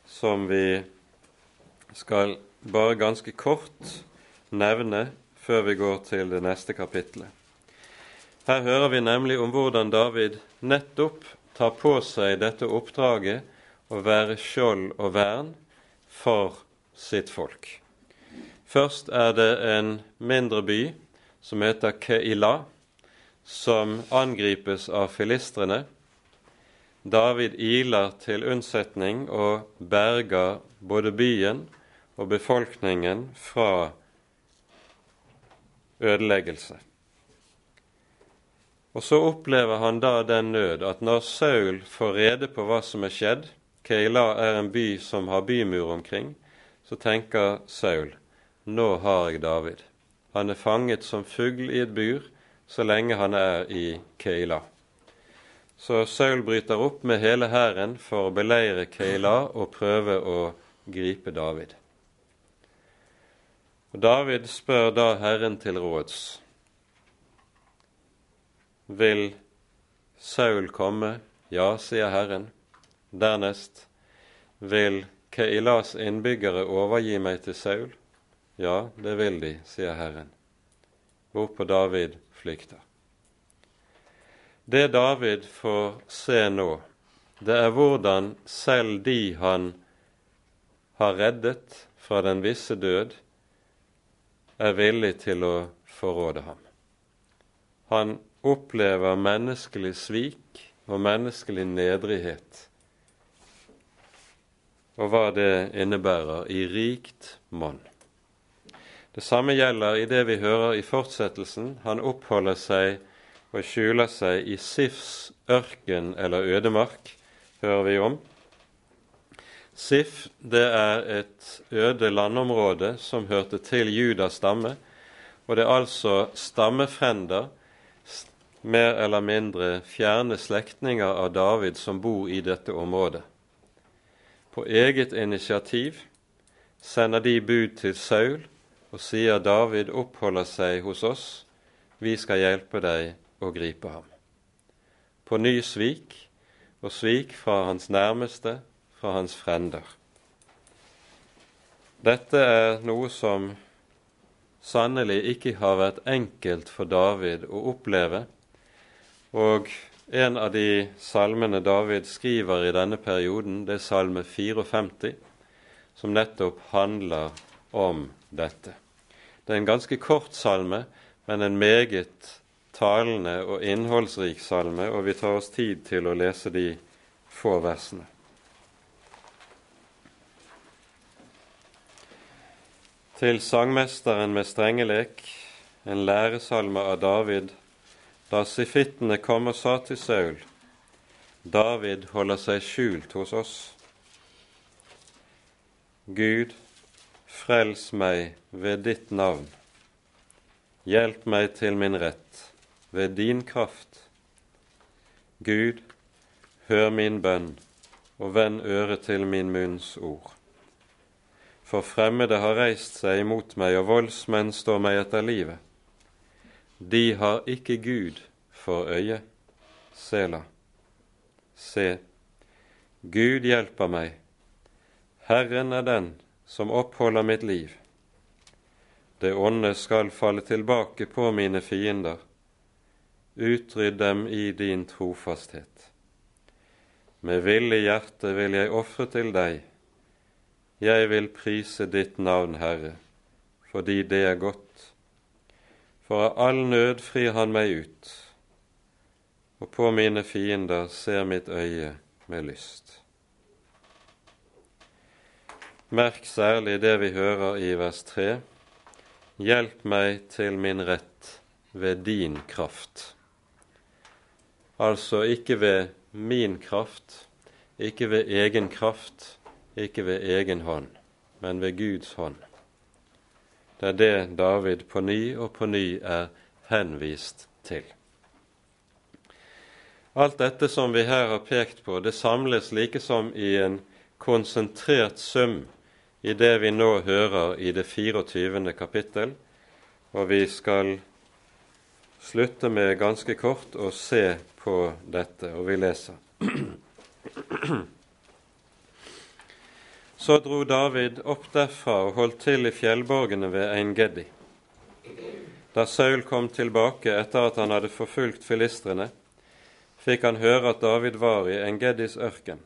som vi skal bare ganske kort nevne før vi går til det neste kapittelet. Her hører vi nemlig om hvordan David nettopp tar på seg dette oppdraget å være skjold og vern for sitt folk. Først er det en mindre by som heter Keila, som angripes av filistrene. David iler til unnsetning og berger både byen og befolkningen fra ødeleggelse. Og så opplever han da den nød at når Saul får rede på hva som er skjedd Keila er en by som har bymur omkring. Så tenker Saul nå har jeg David. Han er fanget som fugl i et bur så lenge han er i Keila. Så Saul bryter opp med hele hæren for å beleire Keila og prøve å gripe David. Og David spør da Herren til råds. Vil Saul komme? Ja, sier Herren. Dernest vil Keilas innbyggere overgi meg til Saul? Ja, det vil de, sier Herren, hvorpå David flykter. Det David får se nå, det er hvordan selv de han har reddet fra den visse død, er villig til å forråde ham. Han opplever menneskelig svik og menneskelig nedrighet, og hva det innebærer i rikt monn. Det samme gjelder i det vi hører i fortsettelsen. Han oppholder seg og skjuler seg i Sifs ørken eller ødemark, hører vi om. Sif det er et øde landområde som hørte til Judas stamme, og det er altså stammefrender, mer eller mindre fjerne slektninger av David, som bor i dette området. På eget initiativ sender de bud til Saul og sier David oppholder seg hos oss, vi skal hjelpe deg å gripe ham. På ny svik, og svik fra hans nærmeste, fra hans frender. Dette er noe som sannelig ikke har vært enkelt for David å oppleve, og en av de salmene David skriver i denne perioden, det er salme 54, som nettopp handler om dette. Det er en ganske kort salme, men en meget talende og innholdsrik salme, og vi tar oss tid til å lese de få versene. Til sangmesteren med strengelek, en læresalme av David, da sifittene kom og sa til Saul, David holder seg skjult hos oss. Gud, Frels meg ved ditt navn. Hjelp meg til min rett ved din kraft. Gud, hør min bønn og vend øret til min munns ord. For fremmede har reist seg imot meg, og voldsmenn står meg etter livet. De har ikke Gud for øye. Sela. Se, Gud hjelper meg. Herren er den som oppholder mitt liv. Det onde skal falle tilbake på mine fiender. Utrydd dem i din trofasthet. Med villig hjerte vil jeg ofre til deg. Jeg vil prise ditt navn, Herre, fordi det er godt. For av all nød frir han meg ut, og på mine fiender ser mitt øye med lyst. Merk særlig det vi hører i vers 3. Hjelp meg til min rett ved din kraft. Altså ikke ved min kraft, ikke ved egen kraft, ikke ved egen hånd, men ved Guds hånd. Det er det David på ny og på ny er henvist til. Alt dette som vi her har pekt på, det samles like som i en konsentrert sum i det vi nå hører i det 24. kapittel, og vi skal slutte med ganske kort å se på dette, og vi leser. Så dro David opp derfra og holdt til i fjellborgene ved Ein-Geddi. Da Saul kom tilbake etter at han hadde forfulgt filistrene, fikk han høre at David var i Engeddis ørken.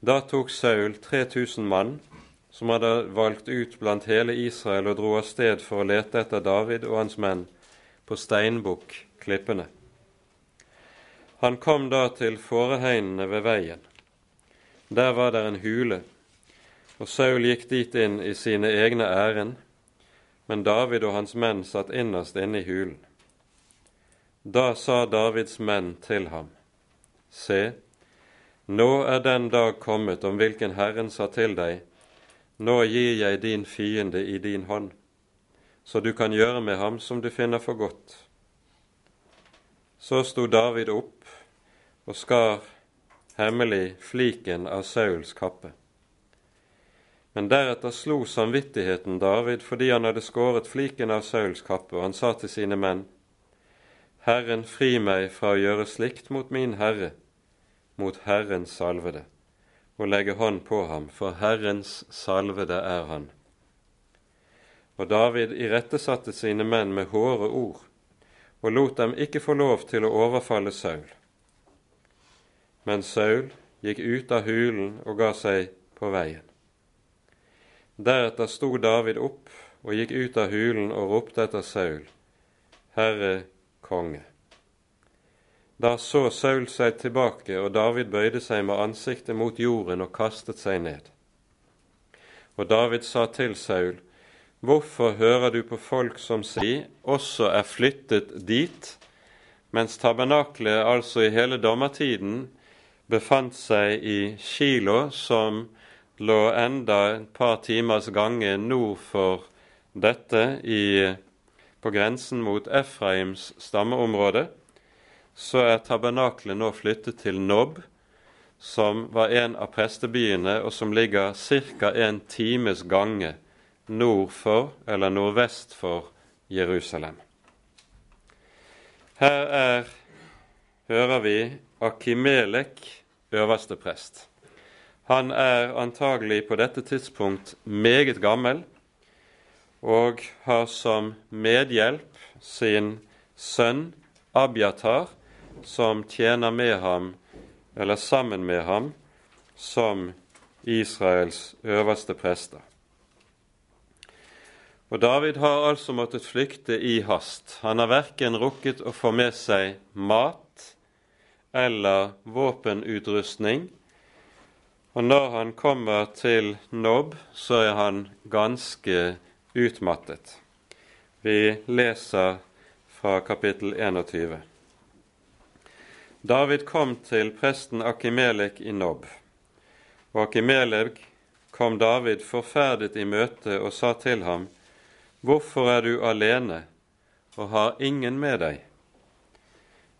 Da tok Saul 3000 mann, som hadde valgt ut blant hele Israel, og dro av sted for å lete etter David og hans menn på Steinbukk-klippene. Han kom da til fåreheinene ved veien. Der var det en hule og Saul gikk dit inn i sine egne ærend, men David og hans menn satt innerst inne i hulen. Da sa Davids menn til ham, Se, nå er den dag kommet om hvilken Herren sa til deg, nå gir jeg din fiende i din hånd, så du kan gjøre med ham som du finner for godt. Så sto David opp og skar hemmelig fliken av Sauls kappe. Men deretter slo samvittigheten David fordi han hadde skåret fliken av Sauls kappe, og han sa til sine menn, Herren fri meg fra å gjøre slikt mot min Herre, mot Herrens salvede, og legge hånd på ham, for Herrens salvede er han. Og David irettesatte sine menn med hårde ord, og lot dem ikke få lov til å overfalle Saul. Men Saul gikk ut av hulen og ga seg på veien. Deretter sto David opp og gikk ut av hulen og ropte etter Saul, Herre konge. Da så Saul seg tilbake, og David bøyde seg med ansiktet mot jorden og kastet seg ned. Og David sa til Saul, Hvorfor hører du på folk som sier også er flyttet dit, mens tabernaklet altså i hele dommertiden befant seg i Kilo, som lå enda et par timers gange nord for dette i, på grensen mot Efraims stammeområde, så er tabernaklet nå flyttet til Nob, som var en av prestebyene, og som ligger ca. en times gange nord for eller nordvest for Jerusalem. Her er, hører vi, Akimelek, øverste prest. Han er antagelig på dette tidspunkt meget gammel og har som medhjelp sin sønn Abiatar, som tjener med ham, eller sammen med ham, som Israels øverste prester. Og David har altså måttet flykte i hast. Han har verken rukket å få med seg mat eller våpenutrustning og når han kommer til Nob, så er han ganske utmattet. Vi leser fra kapittel 21. David kom til presten Akimelek i Nob, og Akimelek kom David forferdet i møte og sa til ham, Hvorfor er du alene og har ingen med deg?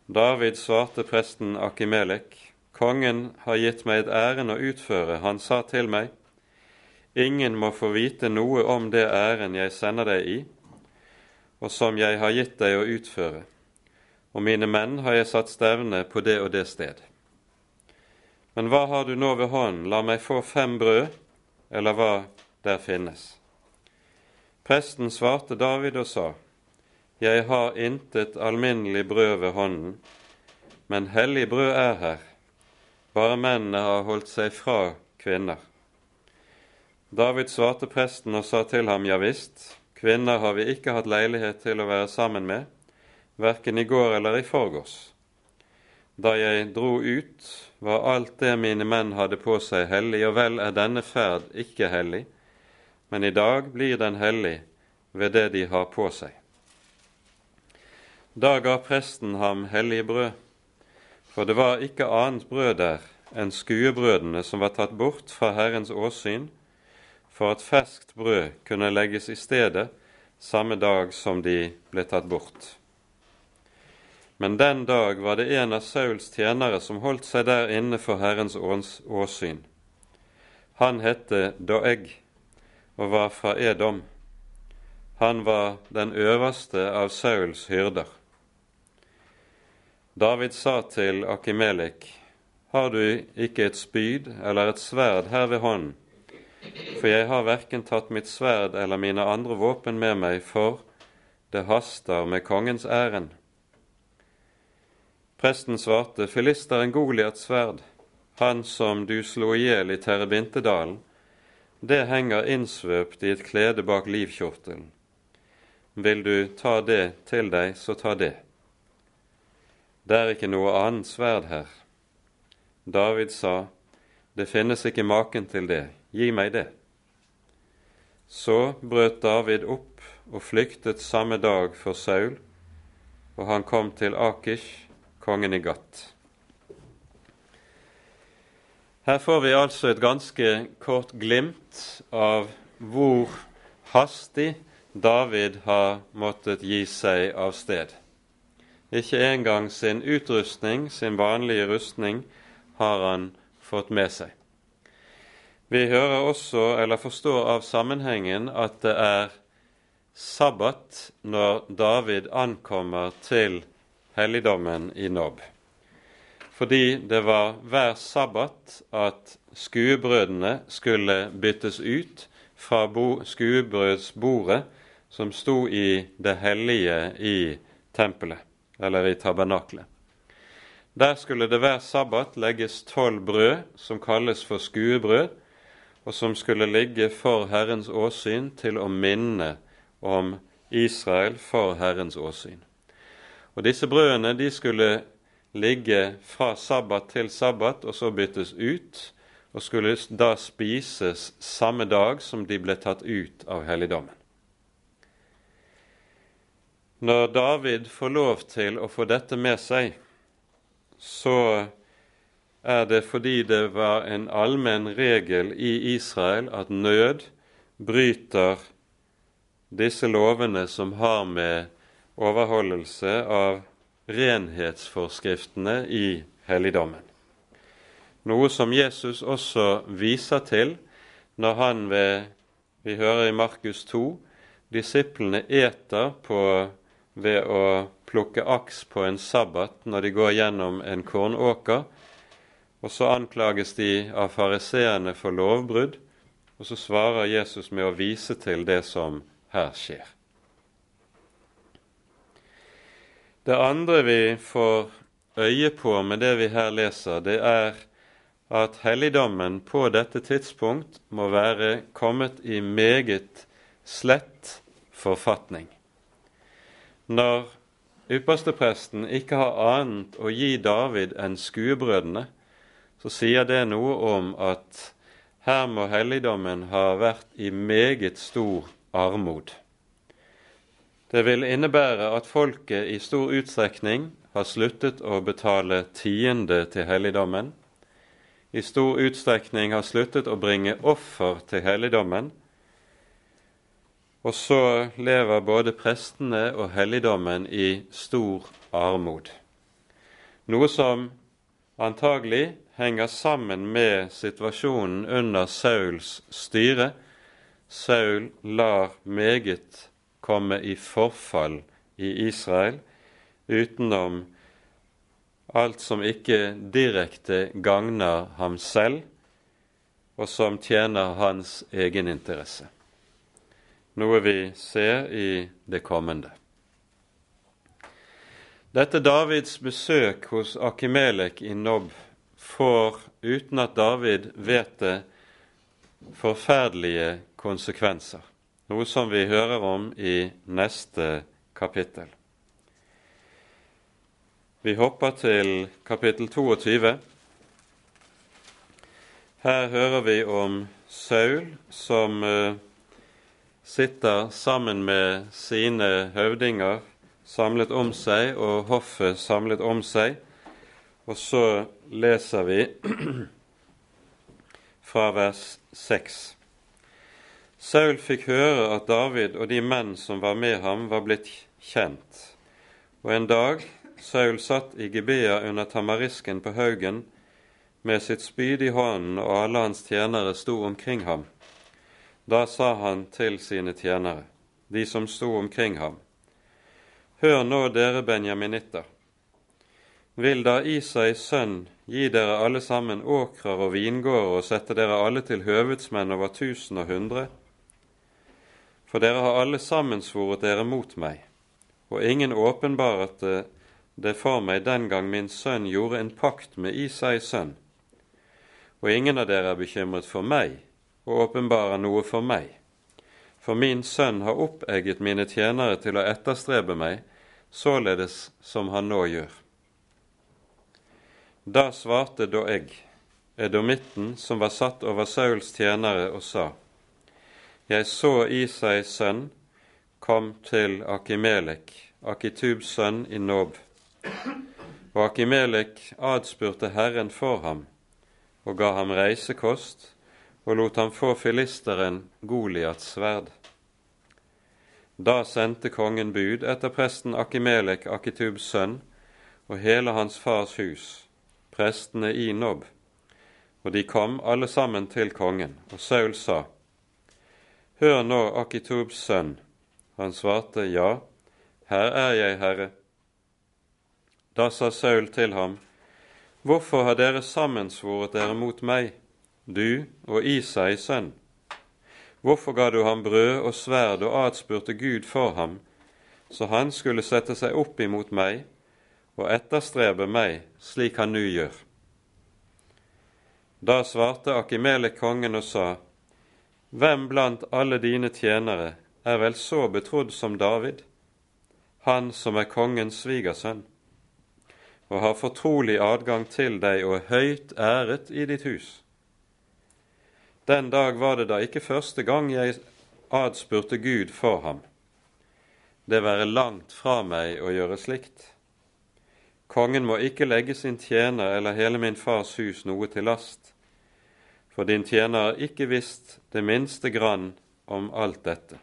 David svarte presten Akimelek, Kongen har gitt meg et ærend å utføre. Han sa til meg, Ingen må få vite noe om det ærend jeg sender deg i, og som jeg har gitt deg å utføre. Og mine menn har jeg satt stevne på det og det sted. Men hva har du nå ved hånden? La meg få fem brød, eller hva der finnes. Presten svarte David og sa, Jeg har intet alminnelig brød ved hånden, men hellig brød er her bare mennene har holdt seg fra kvinner. David svarte presten og sa til ham, ja visst, kvinner har vi ikke hatt leilighet til å være sammen med, verken i går eller i forgårs. Da jeg dro ut, var alt det mine menn hadde på seg, hellig, og vel er denne ferd ikke hellig, men i dag blir den hellig ved det de har på seg. Da ga presten ham hellig brød, for det var ikke annet brød der enn skuebrødene som var tatt bort fra Herrens åsyn, for at ferskt brød kunne legges i stedet samme dag som de ble tatt bort. Men den dag var det en av Sauls tjenere som holdt seg der inne for Herrens åsyn. Han hette Doeg og var fra Edom. Han var den øverste av Sauls hyrder. David sa til Akimelik, Har du ikke et spyd eller et sverd her ved hånden? For jeg har verken tatt mitt sverd eller mine andre våpen med meg, for det haster med kongens ærend. Presten svarte, Filisteren Goliats sverd, han som du slo i hjel i Terrebintedalen, det henger innsvøpt i et klede bak livkjortelen. Vil du ta det til deg, så ta det. Det er ikke noe annet sverd her. David sa, Det finnes ikke maken til det, gi meg det. Så brøt David opp og flyktet samme dag for Saul, og han kom til Akish kongen i Gat. Her får vi altså et ganske kort glimt av hvor hastig David har måttet gi seg av sted. Ikke engang sin utrustning, sin vanlige rustning, har han fått med seg. Vi hører også, eller forstår av sammenhengen, at det er sabbat når David ankommer til helligdommen i Nob. Fordi det var hver sabbat at skuebrødene skulle byttes ut fra skuebrødsbordet som sto i det hellige i tempelet, eller i tabernaklet. Der skulle det hver sabbat legges tolv brød som kalles for skuebrød, og som skulle ligge for Herrens åsyn til å minne om Israel for Herrens åsyn. Og disse brødene de skulle ligge fra sabbat til sabbat og så byttes ut, og skulle da spises samme dag som de ble tatt ut av helligdommen. Når David får lov til å få dette med seg, så er det fordi det var en allmenn regel i Israel at nød bryter disse lovene som har med overholdelse av renhetsforskriftene i helligdommen. Noe som Jesus også viser til når han ved Vi hører i Markus 2 disiplene eter på, ved å plukke aks på en sabbat når de går gjennom en kornåker. Og så anklages de av fariseerne for lovbrudd, og så svarer Jesus med å vise til det som her skjer. Det andre vi får øye på med det vi her leser, det er at helligdommen på dette tidspunkt må være kommet i meget slett forfatning. Når ypperstepresten ikke har annet å gi David enn skuebrødene, så sier det noe om at her må helligdommen ha vært i meget stor armod. Det vil innebære at folket i stor utstrekning har sluttet å betale tiende til helligdommen, i stor utstrekning har sluttet å bringe offer til helligdommen, og så lever både prestene og helligdommen i stor armod. Noe som antagelig henger sammen med situasjonen under Sauls styre. Saul lar meget komme i forfall i Israel utenom alt som ikke direkte gagner ham selv, og som tjener hans egeninteresse. Noe vi ser i det kommende. Dette Davids besøk hos Akimelek i Nob får, uten at David vet det, forferdelige konsekvenser noe som vi hører om i neste kapittel. Vi hopper til kapittel 22. Her hører vi om Saul som uh, sitter sammen med sine høvdinger samlet om seg, og hoffet samlet om seg. Og så leser vi fra vers 6. Saul fikk høre at David og de menn som var med ham, var blitt kjent, og en dag Saul satt i Gibea under tamarisken på haugen med sitt spyd i hånden, og alle hans tjenere sto omkring ham. Da sa han til sine tjenere, de som sto omkring ham, Hør nå, dere benjaminitter. Vil da Isais sønn gi dere alle sammen åkrer og vingårder og sette dere alle til høvedsmenn over tusen og hundre? For dere har alle sammensvoret dere mot meg, og ingen åpenbaret det for meg den gang min sønn gjorde en pakt med Isais sønn. Og ingen av dere er bekymret for meg og åpenbarer noe for meg. For min sønn har oppegget mine tjenere til å etterstrebe meg således som han nå gjør. Da svarte Doeg, edomitten som var satt over Sauls tjenere, og sa:" Jeg så Isais sønn kom til Akimelek, Akitubs sønn i Nob. Og Akimelek adspurte Herren for ham og ga ham reisekost og lot ham få filisteren Goliats sverd. Da sendte kongen bud etter presten Akimelek, Akitubs sønn, og hele hans fars hus, prestene i Nob, og de kom alle sammen til kongen, og Saul sa, Hør nå, Akitubs sønn. Han svarte, Ja, her er jeg, Herre. Da sa Saul til ham, Hvorfor har dere sammensvoret dere mot meg, du og Isai sønn? Hvorfor ga du ham brød og sverd og adspurte Gud for ham, så han skulle sette seg opp imot meg og etterstrebe meg slik han nå gjør? Da svarte Akimelek kongen og sa, Hvem blant alle dine tjenere er vel så betrodd som David, han som er kongens svigersønn, og har fortrolig adgang til deg og høyt æret i ditt hus? Den dag var det da ikke første gang jeg adspurte Gud for ham. Det være langt fra meg å gjøre slikt. Kongen må ikke legge sin tjener eller hele min fars hus noe til last, for din tjener har ikke visst det minste grann om alt dette.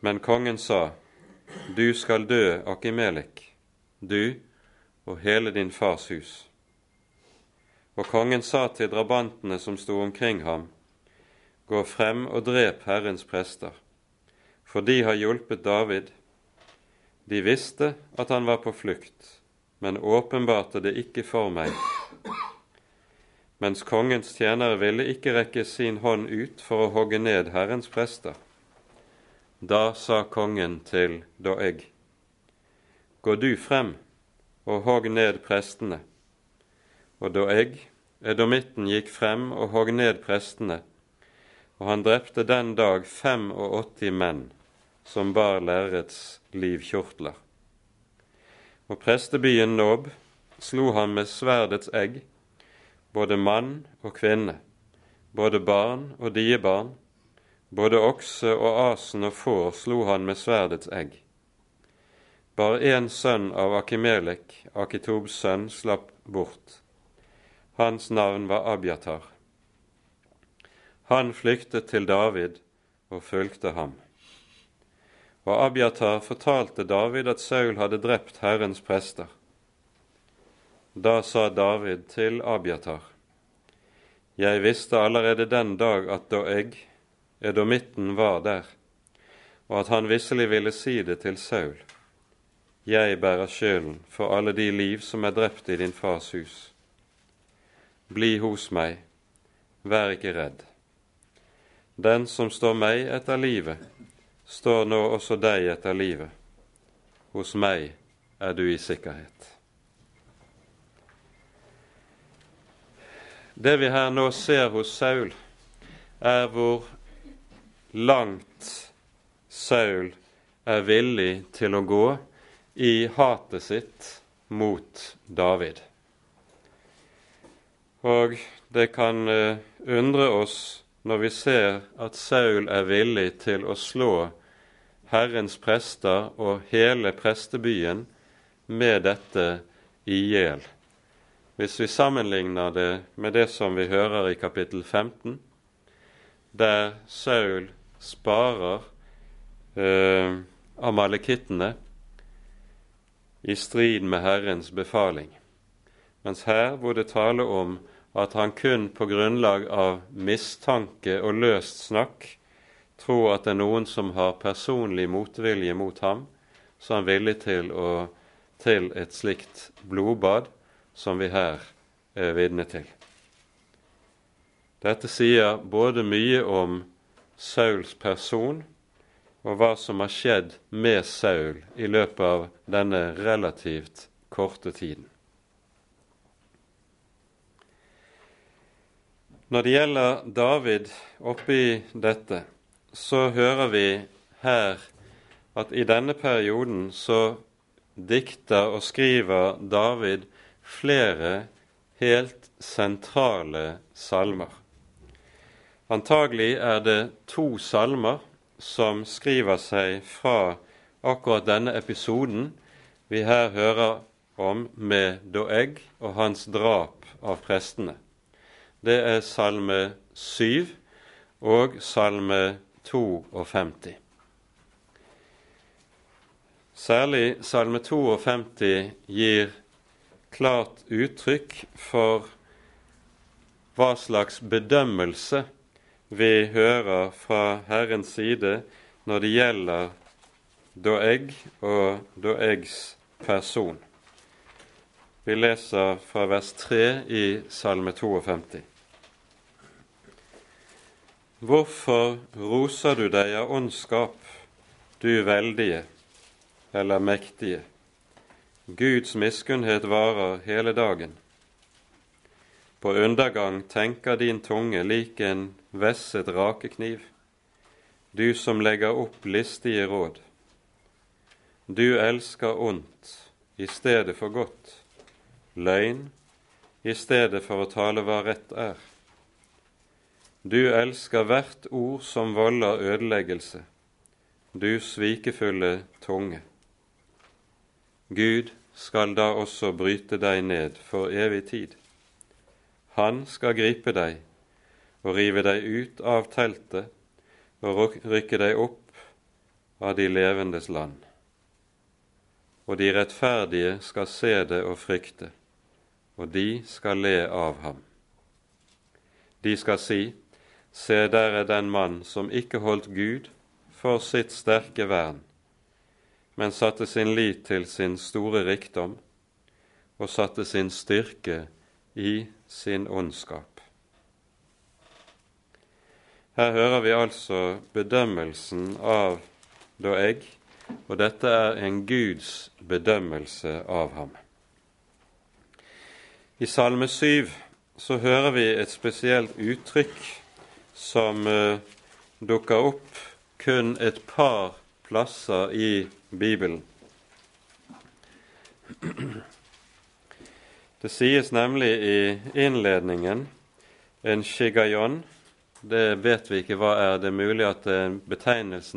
Men kongen sa, Du skal dø, Akimelik, du og hele din fars hus. Og kongen sa til drabantene som sto omkring ham, Gå frem og drep Herrens prester, for de har hjulpet David. De visste at han var på flukt, men åpenbarte det ikke for meg. Mens kongens tjenere ville ikke rekke sin hånd ut for å hogge ned Herrens prester. Da sa kongen til Doeg, Gå du frem og hogg ned prestene. Og Doeg Edomitten gikk frem og hogg ned prestene, og han drepte den dag 85 menn som bar lærerets livkjortler. Og prestebyen Nob slo han med sverdets egg, både mann og kvinne, både barn og diebarn, både okse og asen og får slo han med sverdets egg. Bare én sønn av Akimelek, Akitobs sønn, slapp bort hans navn var Abiatar. Han flyktet til David og fulgte ham. Og Abiatar fortalte David at Saul hadde drept Herrens prester. Da sa David til Abiatar, Jeg visste allerede den dag at da jeg, edomitten, var der, og at han visselig ville si det til Saul. Jeg bærer skylden for alle de liv som er drept i din fars hus. Bli hos meg, vær ikke redd. Den som står meg etter livet, står nå også deg etter livet. Hos meg er du i sikkerhet. Det vi her nå ser hos Saul, er hvor langt Saul er villig til å gå i hatet sitt mot David. Og det kan eh, undre oss når vi ser at Saul er villig til å slå Herrens prester og hele prestebyen med dette i hjel. Hvis vi sammenligner det med det som vi hører i kapittel 15, der Saul sparer eh, amalekittene i strid med Herrens befaling, mens her hvor det taler om at han kun på grunnlag av mistanke og løst snakk tror at det er noen som har personlig motvilje mot ham, så er han villig til, å, til et slikt blodbad som vi her er vitne til. Dette sier både mye om Sauls person og hva som har skjedd med Saul i løpet av denne relativt korte tiden. Når det gjelder David oppi dette, så hører vi her at i denne perioden så dikter og skriver David flere helt sentrale salmer. Antagelig er det to salmer som skriver seg fra akkurat denne episoden vi her hører om med Doeg og hans drap av prestene. Det er salme 7 og salme 52. Særlig salme 52 gir klart uttrykk for hva slags bedømmelse vi hører fra Herrens side når det gjelder Doeg og Doegs person. Vi leser fra vers 3 i Salme 52. Hvorfor roser du deg av ondskap, du veldige eller mektige? Guds miskunnhet varer hele dagen. På undergang tenker din tunge lik en vesset rakekniv, du som legger opp listige råd. Du elsker ondt i stedet for godt, løgn i stedet for å tale hva rett er. Du elsker hvert ord som volder ødeleggelse, du svikefulle tunge. Gud skal da også bryte deg ned for evig tid. Han skal gripe deg og rive deg ut av teltet og rykke deg opp av de levendes land. Og de rettferdige skal se det og frykte, og de skal le av ham. De skal si, Se, der er den mann som ikke holdt Gud for sitt sterke vern, men satte sin lit til sin store rikdom og satte sin styrke i sin ondskap. Her hører vi altså bedømmelsen av Doeg, og dette er en Guds bedømmelse av ham. I Salme 7 så hører vi et spesielt uttrykk som uh, dukker opp kun et par plasser i Bibelen. Det sies nemlig i innledningen en shigayon, det vet vi ikke hva er. Det er mulig at betegnelsen